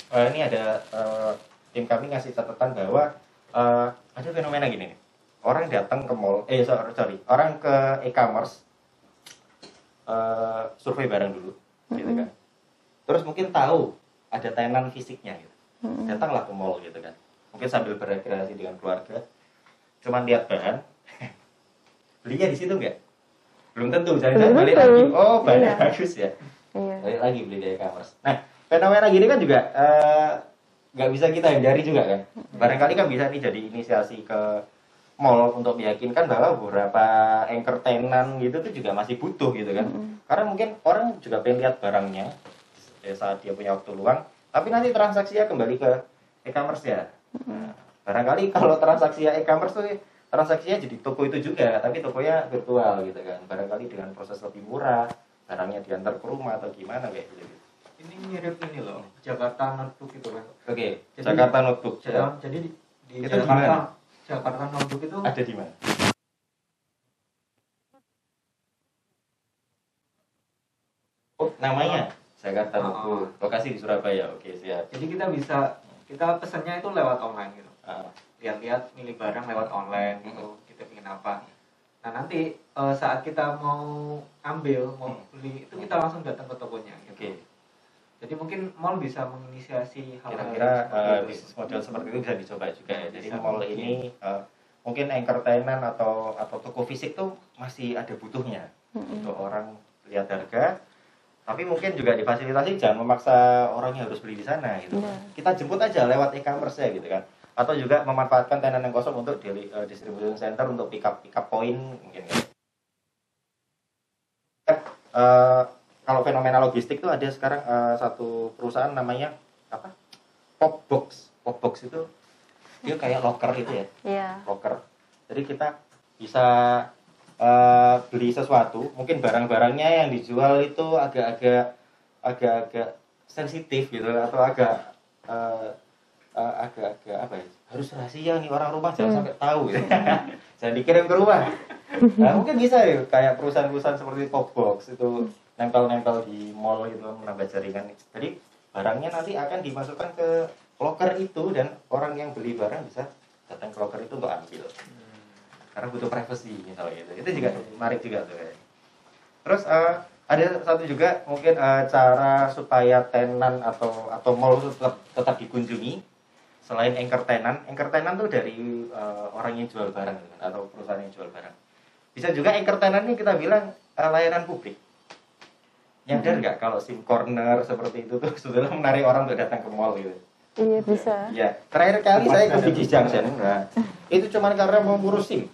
eh, ini ada eh, tim kami ngasih catatan bahwa eh, ada fenomena gini nih. Orang datang ke mall eh sorry, sorry orang ke e-commerce eh, survei barang dulu gitu kan. Terus mungkin tahu ada tenan fisiknya gitu. Mm-mm. datanglah ke mall gitu kan. Mungkin sambil berekreasi dengan keluarga. Cuman lihat bahan belinya di situ nggak? Belum tentu Belum balik lagi. Oh bahannya Iya. bagus ya Iya. balik lagi beli di e-commerce. Nah fenomena gini kan juga eh, nggak bisa kita hindari juga kan? Barangkali kan bisa nih jadi inisiasi ke mall untuk meyakinkan bahwa beberapa anchor tenan gitu tuh juga masih butuh gitu kan? Mm-mm. karena mungkin orang juga pengen lihat barangnya eh, saat dia punya waktu luang tapi nanti transaksinya kembali ke e-commerce ya. Nah, barangkali kalau transaksinya e-commerce tuh transaksinya jadi toko itu juga tapi tokonya virtual gitu kan? Barangkali dengan proses lebih murah barangnya diantar ke rumah atau gimana kayak gitu Ini mirip ini loh, Jakarta Notebook itu kan. oke Jadi- Jakarta Notebook Ja- Jadi di, di Itu Jakarta, mana? Jakarta Notebook itu ada di mana oh namanya Jakarta Oh. Notebook lokasi di Surabaya oke siap jadi kita bisa kita pesannya itu lewat online gitu. Ah, Lihat-lihat milih barang lewat online gitu. Kita ingin apa. Nah, nanti eh, saat kita mau ambil, mau Hmm. beli itu kita langsung datang ke tokonya gitu. oke Jadi mungkin mall bisa menginisiasi hal-hal kira-kira seperti itu. bisnis model seperti itu bisa dicoba juga ya. Jadi Bisa, mall mungkin. ini eh, mungkin anchor tenan atau atau toko fisik tuh masih ada butuhnya Mm-mm. untuk orang lihat harga. Tapi mungkin juga difasilitasi jangan memaksa orang yang harus beli di sana gitu. Iya. Kita jemput aja lewat e-commerce ya gitu kan. Atau juga memanfaatkan tenan yang kosong untuk di eh, distribution center untuk pick up pick up point mungkin ya. Eh, kalau fenomena logistik tuh ada sekarang eh, satu perusahaan namanya apa? Popbox. Popbox itu dia kayak locker itu ya, Iya. locker. Jadi kita bisa eh, beli sesuatu, mungkin barang-barangnya yang dijual itu agak-agak agak-agak sensitif gitu atau agak eh, eh, agak-agak apa ya? Harus rahasia nih orang rumah jangan Hmm. sampai tahu gitu. jangan dikirim ke rumah. Nah, mungkin bisa ya kayak perusahaan-perusahaan seperti Popbox itu nempel-nempel di mall gitu menambah jaringan. Jadi barangnya nanti akan dimasukkan ke locker itu dan orang yang beli barang bisa datang ke locker itu untuk ambil karena butuh privacy misalnya gitu itu juga menarik juga tuh ya. terus eh, ada satu juga mungkin eh, cara supaya tenan atau atau mall itu tetap tetap dikunjungi selain anchor tenan anchor tenan tuh dari eh, orang yang jual barang atau perusahaan yang jual barang bisa juga anchor tenan ini kita bilang eh, layanan publik nyadar nggak kalau sim corner seperti itu tuh sebetulnya menarik orang untuk datang ke mall gitu Iya bisa. Iya, terakhir kali saya ke Biji Junction, nah, itu cuma karena mau ngurus SIM.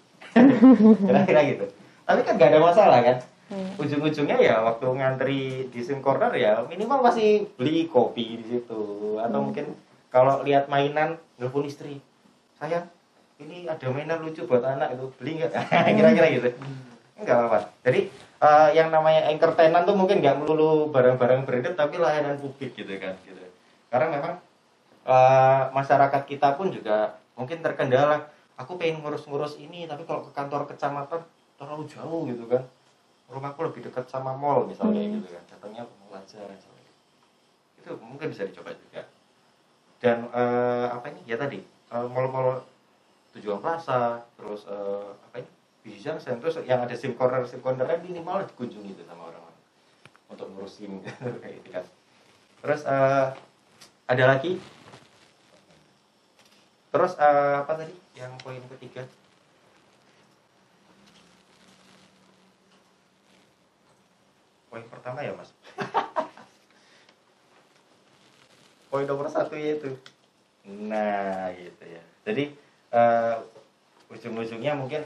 Kira-kira gitu. Tapi kan gak ada masalah kan. Hmm. Ujung-ujungnya ya waktu ngantri di SIM corner ya minimal masih beli kopi di situ atau Hmm. mungkin kalau lihat mainan nelfon istri. Sayang, ini ada mainan lucu buat anak itu beli nggak? Kira-kira gitu. Enggak apa-apa. Jadi eh, yang namanya anchor tenant tuh mungkin nggak melulu barang-barang branded tapi layanan publik gitu kan gitu. Karena memang eh, masyarakat kita pun juga mungkin terkendala. Aku pengen ngurus-ngurus ini tapi kalau ke kantor kecamatan terlalu jauh gitu kan. Rumahku lebih dekat sama mall misalnya Hmm. gitu kan. Datangnya misalnya. Itu mungkin bisa dicoba juga. Dan eh, apa ini? Ya tadi eh, mall-mall tujuan plaza terus eh, apa ini? bisa sen terus yang ada sim corner sim corner kan minimal dikunjungi itu sama orang-orang untuk ngurus sim. Gitu kan. Terus eh, ada lagi? Terus eh, apa tadi? Yang poin ketiga? Poin pertama ya mas poin nomor satu yaitu nah gitu ya. Jadi eh, ujung-ujungnya mungkin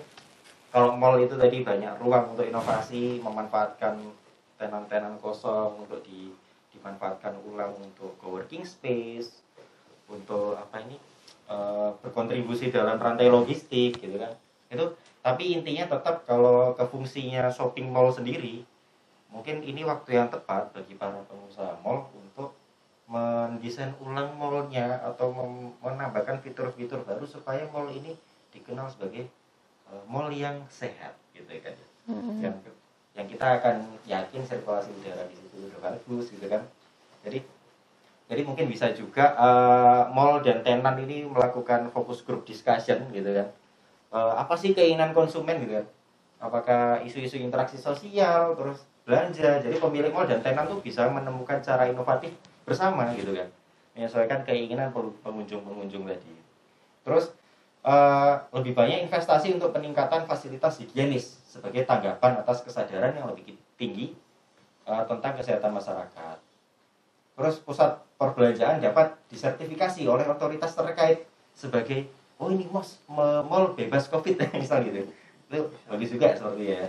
kalau mall itu tadi banyak ruang untuk inovasi memanfaatkan tenan-tenan kosong untuk di, dimanfaatkan ulang untuk coworking space untuk apa ini eh, berkontribusi dalam rantai logistik gitu kan. Itu tapi intinya tetap kalau ke fungsinya shopping mall sendiri mungkin ini waktu yang tepat bagi para pengusaha mall untuk mendesain ulang mallnya atau menambahkan fitur-fitur baru supaya mall ini dikenal sebagai eh, mall yang sehat gitu kan. Ya Mm-mm. yang yang kita akan yakin sirkulasi udara di situ udah bagus gitu kan. Jadi jadi mungkin bisa juga eh, mall dan tenan ini melakukan fokus group discussion gitu kan. Eh, apa sih keinginan konsumen gitu kan? Apakah isu-isu interaksi sosial terus belanja. Jadi pemilik mall dan tenan tuh bisa menemukan cara inovatif bersama gitu kan menyesuaikan keinginan pengunjung-pengunjung tadi terus eh, lebih banyak investasi untuk peningkatan fasilitas higienis sebagai tanggapan atas kesadaran yang lebih tinggi eh, tentang kesehatan masyarakat. Terus pusat perbelanjaan dapat disertifikasi oleh otoritas terkait sebagai oh ini me- mall bebas covid misal gitu. Itu bagus juga seperti ya.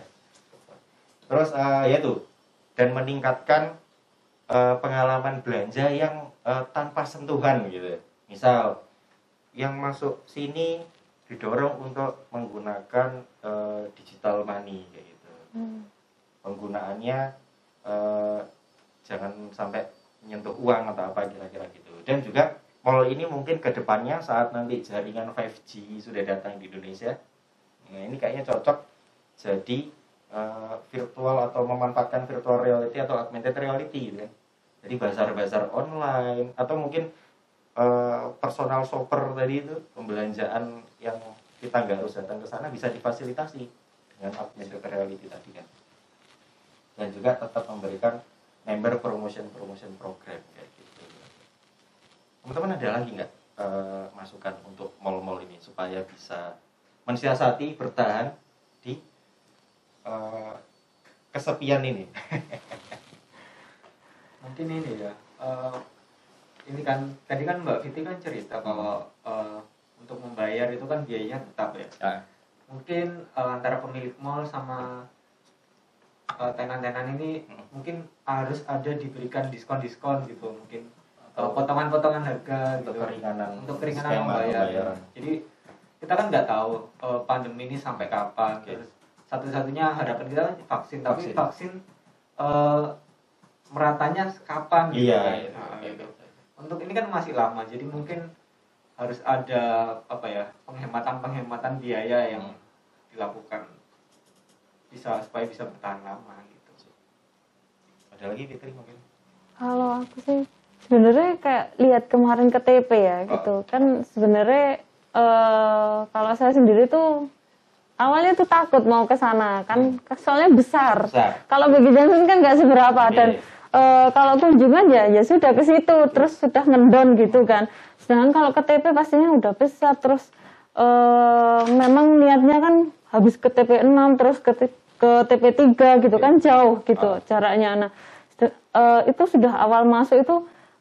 Terus eh, ya tuh dan meningkatkan eh, pengalaman belanja yang eh, tanpa sentuhan gitu. Misal yang masuk sini didorong untuk menggunakan eh, digital money kayak gitu. Hmm. Penggunaannya eh, jangan sampai menyentuh uang atau apa kira-kira gitu. Dan juga mall ini mungkin ke depannya saat nanti jaringan 5G sudah datang di Indonesia, nah ini kayaknya cocok jadi eh, virtual atau memanfaatkan virtual reality atau augmented reality gitu kan. Jadi bazar-bazar online atau mungkin eh, personal shopper tadi itu pembelanjaan yang kita nggak harus datang ke sana bisa difasilitasi dengan augmented reality tadi kan. Dan juga tetap memberikan member promotion promotion program kayak gitu. Teman-teman ada lagi nggak eh, masukan untuk mall-mall ini supaya bisa mensiasati bertahan di eh, kesepian ini mungkin ini ya eh, ini kan tadi kan Mbak Fiti kan cerita kalau eh, untuk membayar itu kan biayanya tetap ya Ah. mungkin eh, antara pemilik mall sama eh, tenan-tenan ini Hmm. mungkin harus ada diberikan diskon-diskon gitu mungkin Atau potongan-potongan harga untuk gitu keringanan untuk keringanan membayar pembayaran. jadi kita kan nggak tahu eh, pandemi ini sampai kapan terus satu-satunya harapan kita kan vaksin tapi Vaksin. vaksin eh, meratanya kapan gitu iya kan. iya, Nah, iya, gitu. iya. untuk ini kan masih lama jadi mungkin harus ada apa ya penghematan penghematan biaya yang Hmm. dilakukan bisa supaya bisa bertahan lama gitu ada lagi Fitri mungkin Kalau aku sih sebenarnya kayak lihat kemarin ke TP ya Oh. gitu kan sebenarnya eh, kalau saya sendiri tuh awalnya tuh takut mau ke sana kan soalnya besar. Hmm. Besar. Kalau Bagi Johnson kan nggak seberapa dan Iya. eh, kalau kunjungan ya ya sudah ke situ terus sudah ngendon gitu kan. Sedangkan kalau ke TP pastinya udah besar terus eh, memang niatnya kan habis ke TP 6 terus ke ke TP 3 gitu kan jauh gitu Ah. jaraknya. Nah, eh, itu sudah awal masuk itu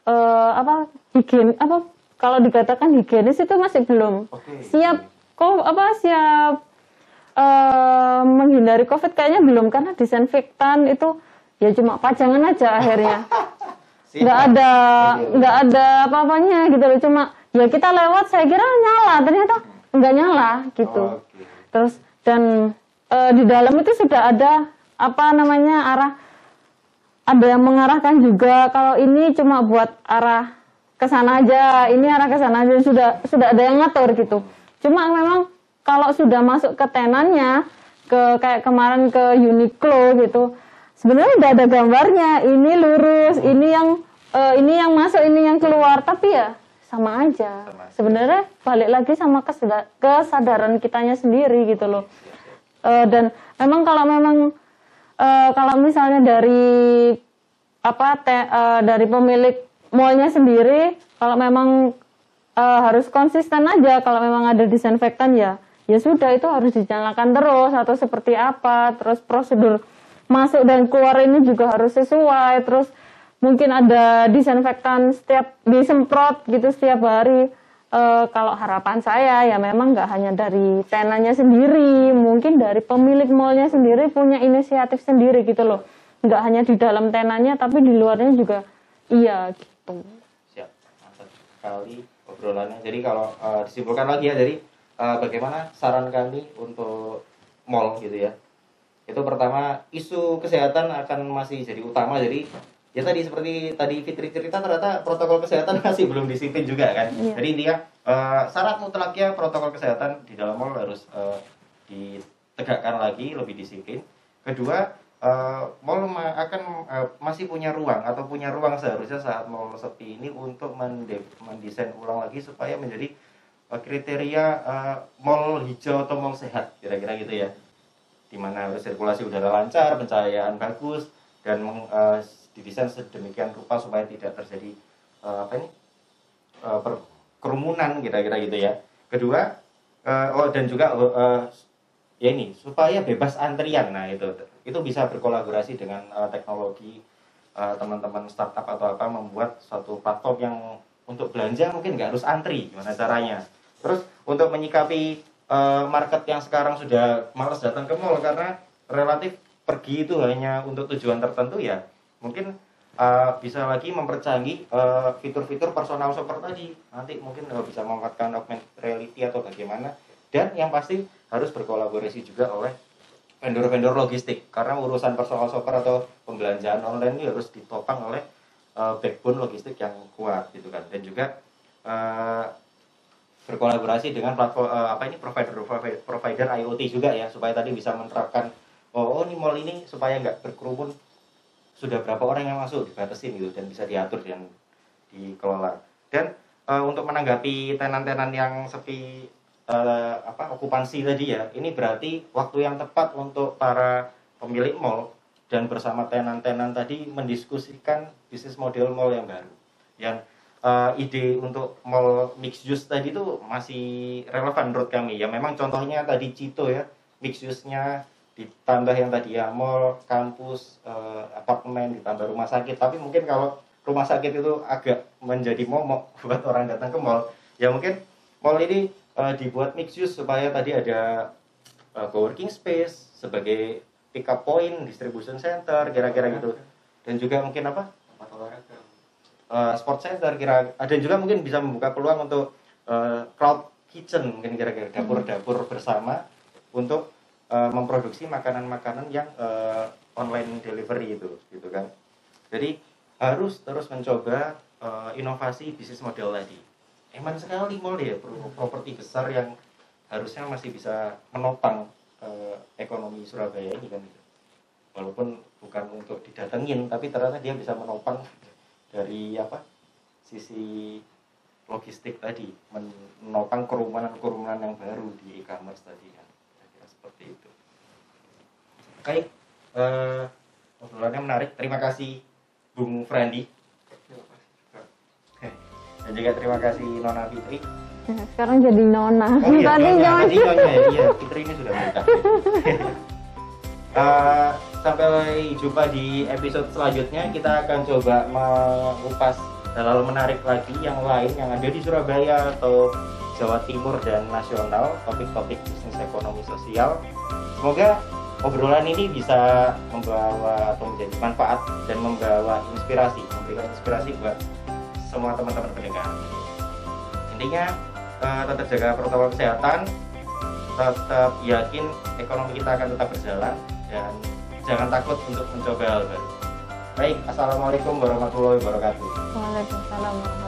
eh, apa higien apa kalau dikatakan higienis itu masih belum Oke. siap kok apa siap eh, menghindari covid kayaknya belum karena disinfektan itu ya cuma pajangan aja akhirnya. Nggak ada nggak ada apa-apanya gitu loh. Cuma ya kita lewat saya kira nyala. Ternyata nggak nyala gitu. Oke. terus dan eh, di dalam itu sudah ada apa namanya arah ada yang mengarahkan juga. Kalau ini cuma buat arah ke sana aja ini arah ke sana aja. Sudah sudah ada yang ngatur gitu. Cuma memang kalau sudah masuk ke tenannya ke kayak kemarin ke Uniqlo gitu sebenarnya udah ada gambarnya. Ini lurus ini yang eh, ini yang masuk ini yang keluar. Tapi ya sama aja. Sebenarnya balik lagi sama kesadaran kitanya sendiri gitu loh. Eh, dan memang kalau memang eh, kalau misalnya dari apa te- eh, dari pemilik mallnya sendiri kalau memang eh, harus konsisten aja kalau memang ada disinfektan ya ya sudah itu harus dinyalakan terus atau seperti apa terus prosedur masuk dan keluar ini juga harus sesuai terus mungkin ada disinfektan setiap disemprot gitu setiap hari Eh, kalau harapan saya ya memang nggak hanya dari tenannya sendiri, mungkin dari pemilik mallnya sendiri punya inisiatif sendiri gitu loh. Nggak hanya di dalam tenannya, tapi di luarnya juga iya gitu. Siap, mantap sekali obrolannya. Jadi kalau eh, disimpulkan lagi ya, jadi eh, bagaimana saran kami untuk mall gitu ya? Itu pertama isu kesehatan akan masih jadi utama. Jadi ya tadi seperti tadi Fitri cerita ternyata protokol kesehatan masih belum disiplin juga kan. Iya. Jadi intinya eh, syarat mutlaknya protokol kesehatan di dalam mall harus eh, ditegakkan lagi lebih disiplin. Kedua eh, mall ma- akan eh, masih punya ruang atau punya ruang seharusnya saat mall sepi ini untuk mende- mendesain ulang lagi supaya menjadi kriteria eh, mall hijau atau mall sehat kira-kira gitu ya di mana sirkulasi udara lancar, pencahayaan bagus dan eh, didesain sedemikian rupa supaya tidak terjadi eh, apa ini eh, per- kerumunan kira-kira gitu ya. Kedua, eh, oh dan juga eh, ya ini supaya bebas antrian. Nah itu itu bisa berkolaborasi dengan eh, teknologi teman-teman startup atau apa membuat suatu platform yang untuk belanja mungkin nggak harus antri gimana caranya. Terus untuk menyikapi eh, market yang sekarang sudah malas datang ke mall karena relatif pergi itu hanya untuk tujuan tertentu ya. Mungkin eh, bisa lagi mempercanggih eh, fitur-fitur personal shopper tadi. Nanti mungkin eh, bisa memanfaatkan augmented reality atau bagaimana. Dan yang pasti harus berkolaborasi juga oleh vendor-vendor logistik. Karena urusan personal shopper atau pembelanjaan online ini harus ditopang oleh eh, backbone logistik yang kuat gitu kan. Dan juga eh, berkolaborasi dengan platform eh, apa ini provider provider IoT juga ya supaya tadi bisa menerapkan oh, oh ini mall ini supaya nggak berkerumun sudah berapa orang yang masuk dibatasin gitu dan bisa diatur dan dikelola. Dan eh, untuk menanggapi tenan-tenan yang sepi eh, apa okupansi tadi ya ini berarti waktu yang tepat untuk para pemilik mall dan bersama tenan-tenan tadi mendiskusikan bisnis model mall yang baru. Yang eh, ide untuk mall mixed use tadi itu masih relevan menurut kami. Ya memang contohnya tadi Cito ya mixed use-nya ditambah yang tadi ya mall kampus eh, apartemen ditambah rumah sakit. Tapi mungkin kalau rumah sakit itu agak menjadi momok buat orang datang ke mall ya mungkin mall ini eh, dibuat mixed use supaya tadi ada eh, co-working space sebagai pick up point distribution center kira-kira gitu. Dan juga mungkin apa? Tempat olahraga eh, sport center kira ada juga mungkin bisa membuka peluang untuk eh, cloud kitchen mungkin kira-kira dapur-dapur bersama untuk eh, memproduksi makanan-makanan yang eh, online delivery itu gitu kan. Jadi harus terus mencoba eh, inovasi bisnis model tadi. Eman sekali mall ya pro- properti besar yang harusnya masih bisa menopang eh, ekonomi Surabaya ini kan. Walaupun bukan untuk didatengin tapi ternyata dia bisa menopang dari apa? Sisi logistik tadi menopang kerumunan-kerumunan yang baru di e-commerce tadi kan. Kira-kira seperti itu. Oke eh, obrolannya menarik. Terima kasih Bung Frandi. Dan juga terima kasih Nona Fitri. Ya, sekarang jadi nona. Oh iya, Tadi nyonya, tadi nyonya ya. Iya, Fitri ini sudah menikah. Eh, sampai jumpa di episode selanjutnya. Kita akan coba mengupas hal menarik lagi yang lain yang ada di Surabaya atau Jawa Timur dan nasional, topik-topik bisnis ekonomi sosial. Semoga obrolan ini bisa membawa atau menjadi manfaat dan membawa inspirasi, memberikan inspirasi buat semua teman-teman pendengar. Intinya eh, tetap jaga protokol kesehatan, tetap yakin ekonomi kita akan tetap berjalan dan jangan takut untuk mencoba hal baru. Baik, assalamualaikum warahmatullahi wabarakatuh. Waalaikumsalam warahmatullahi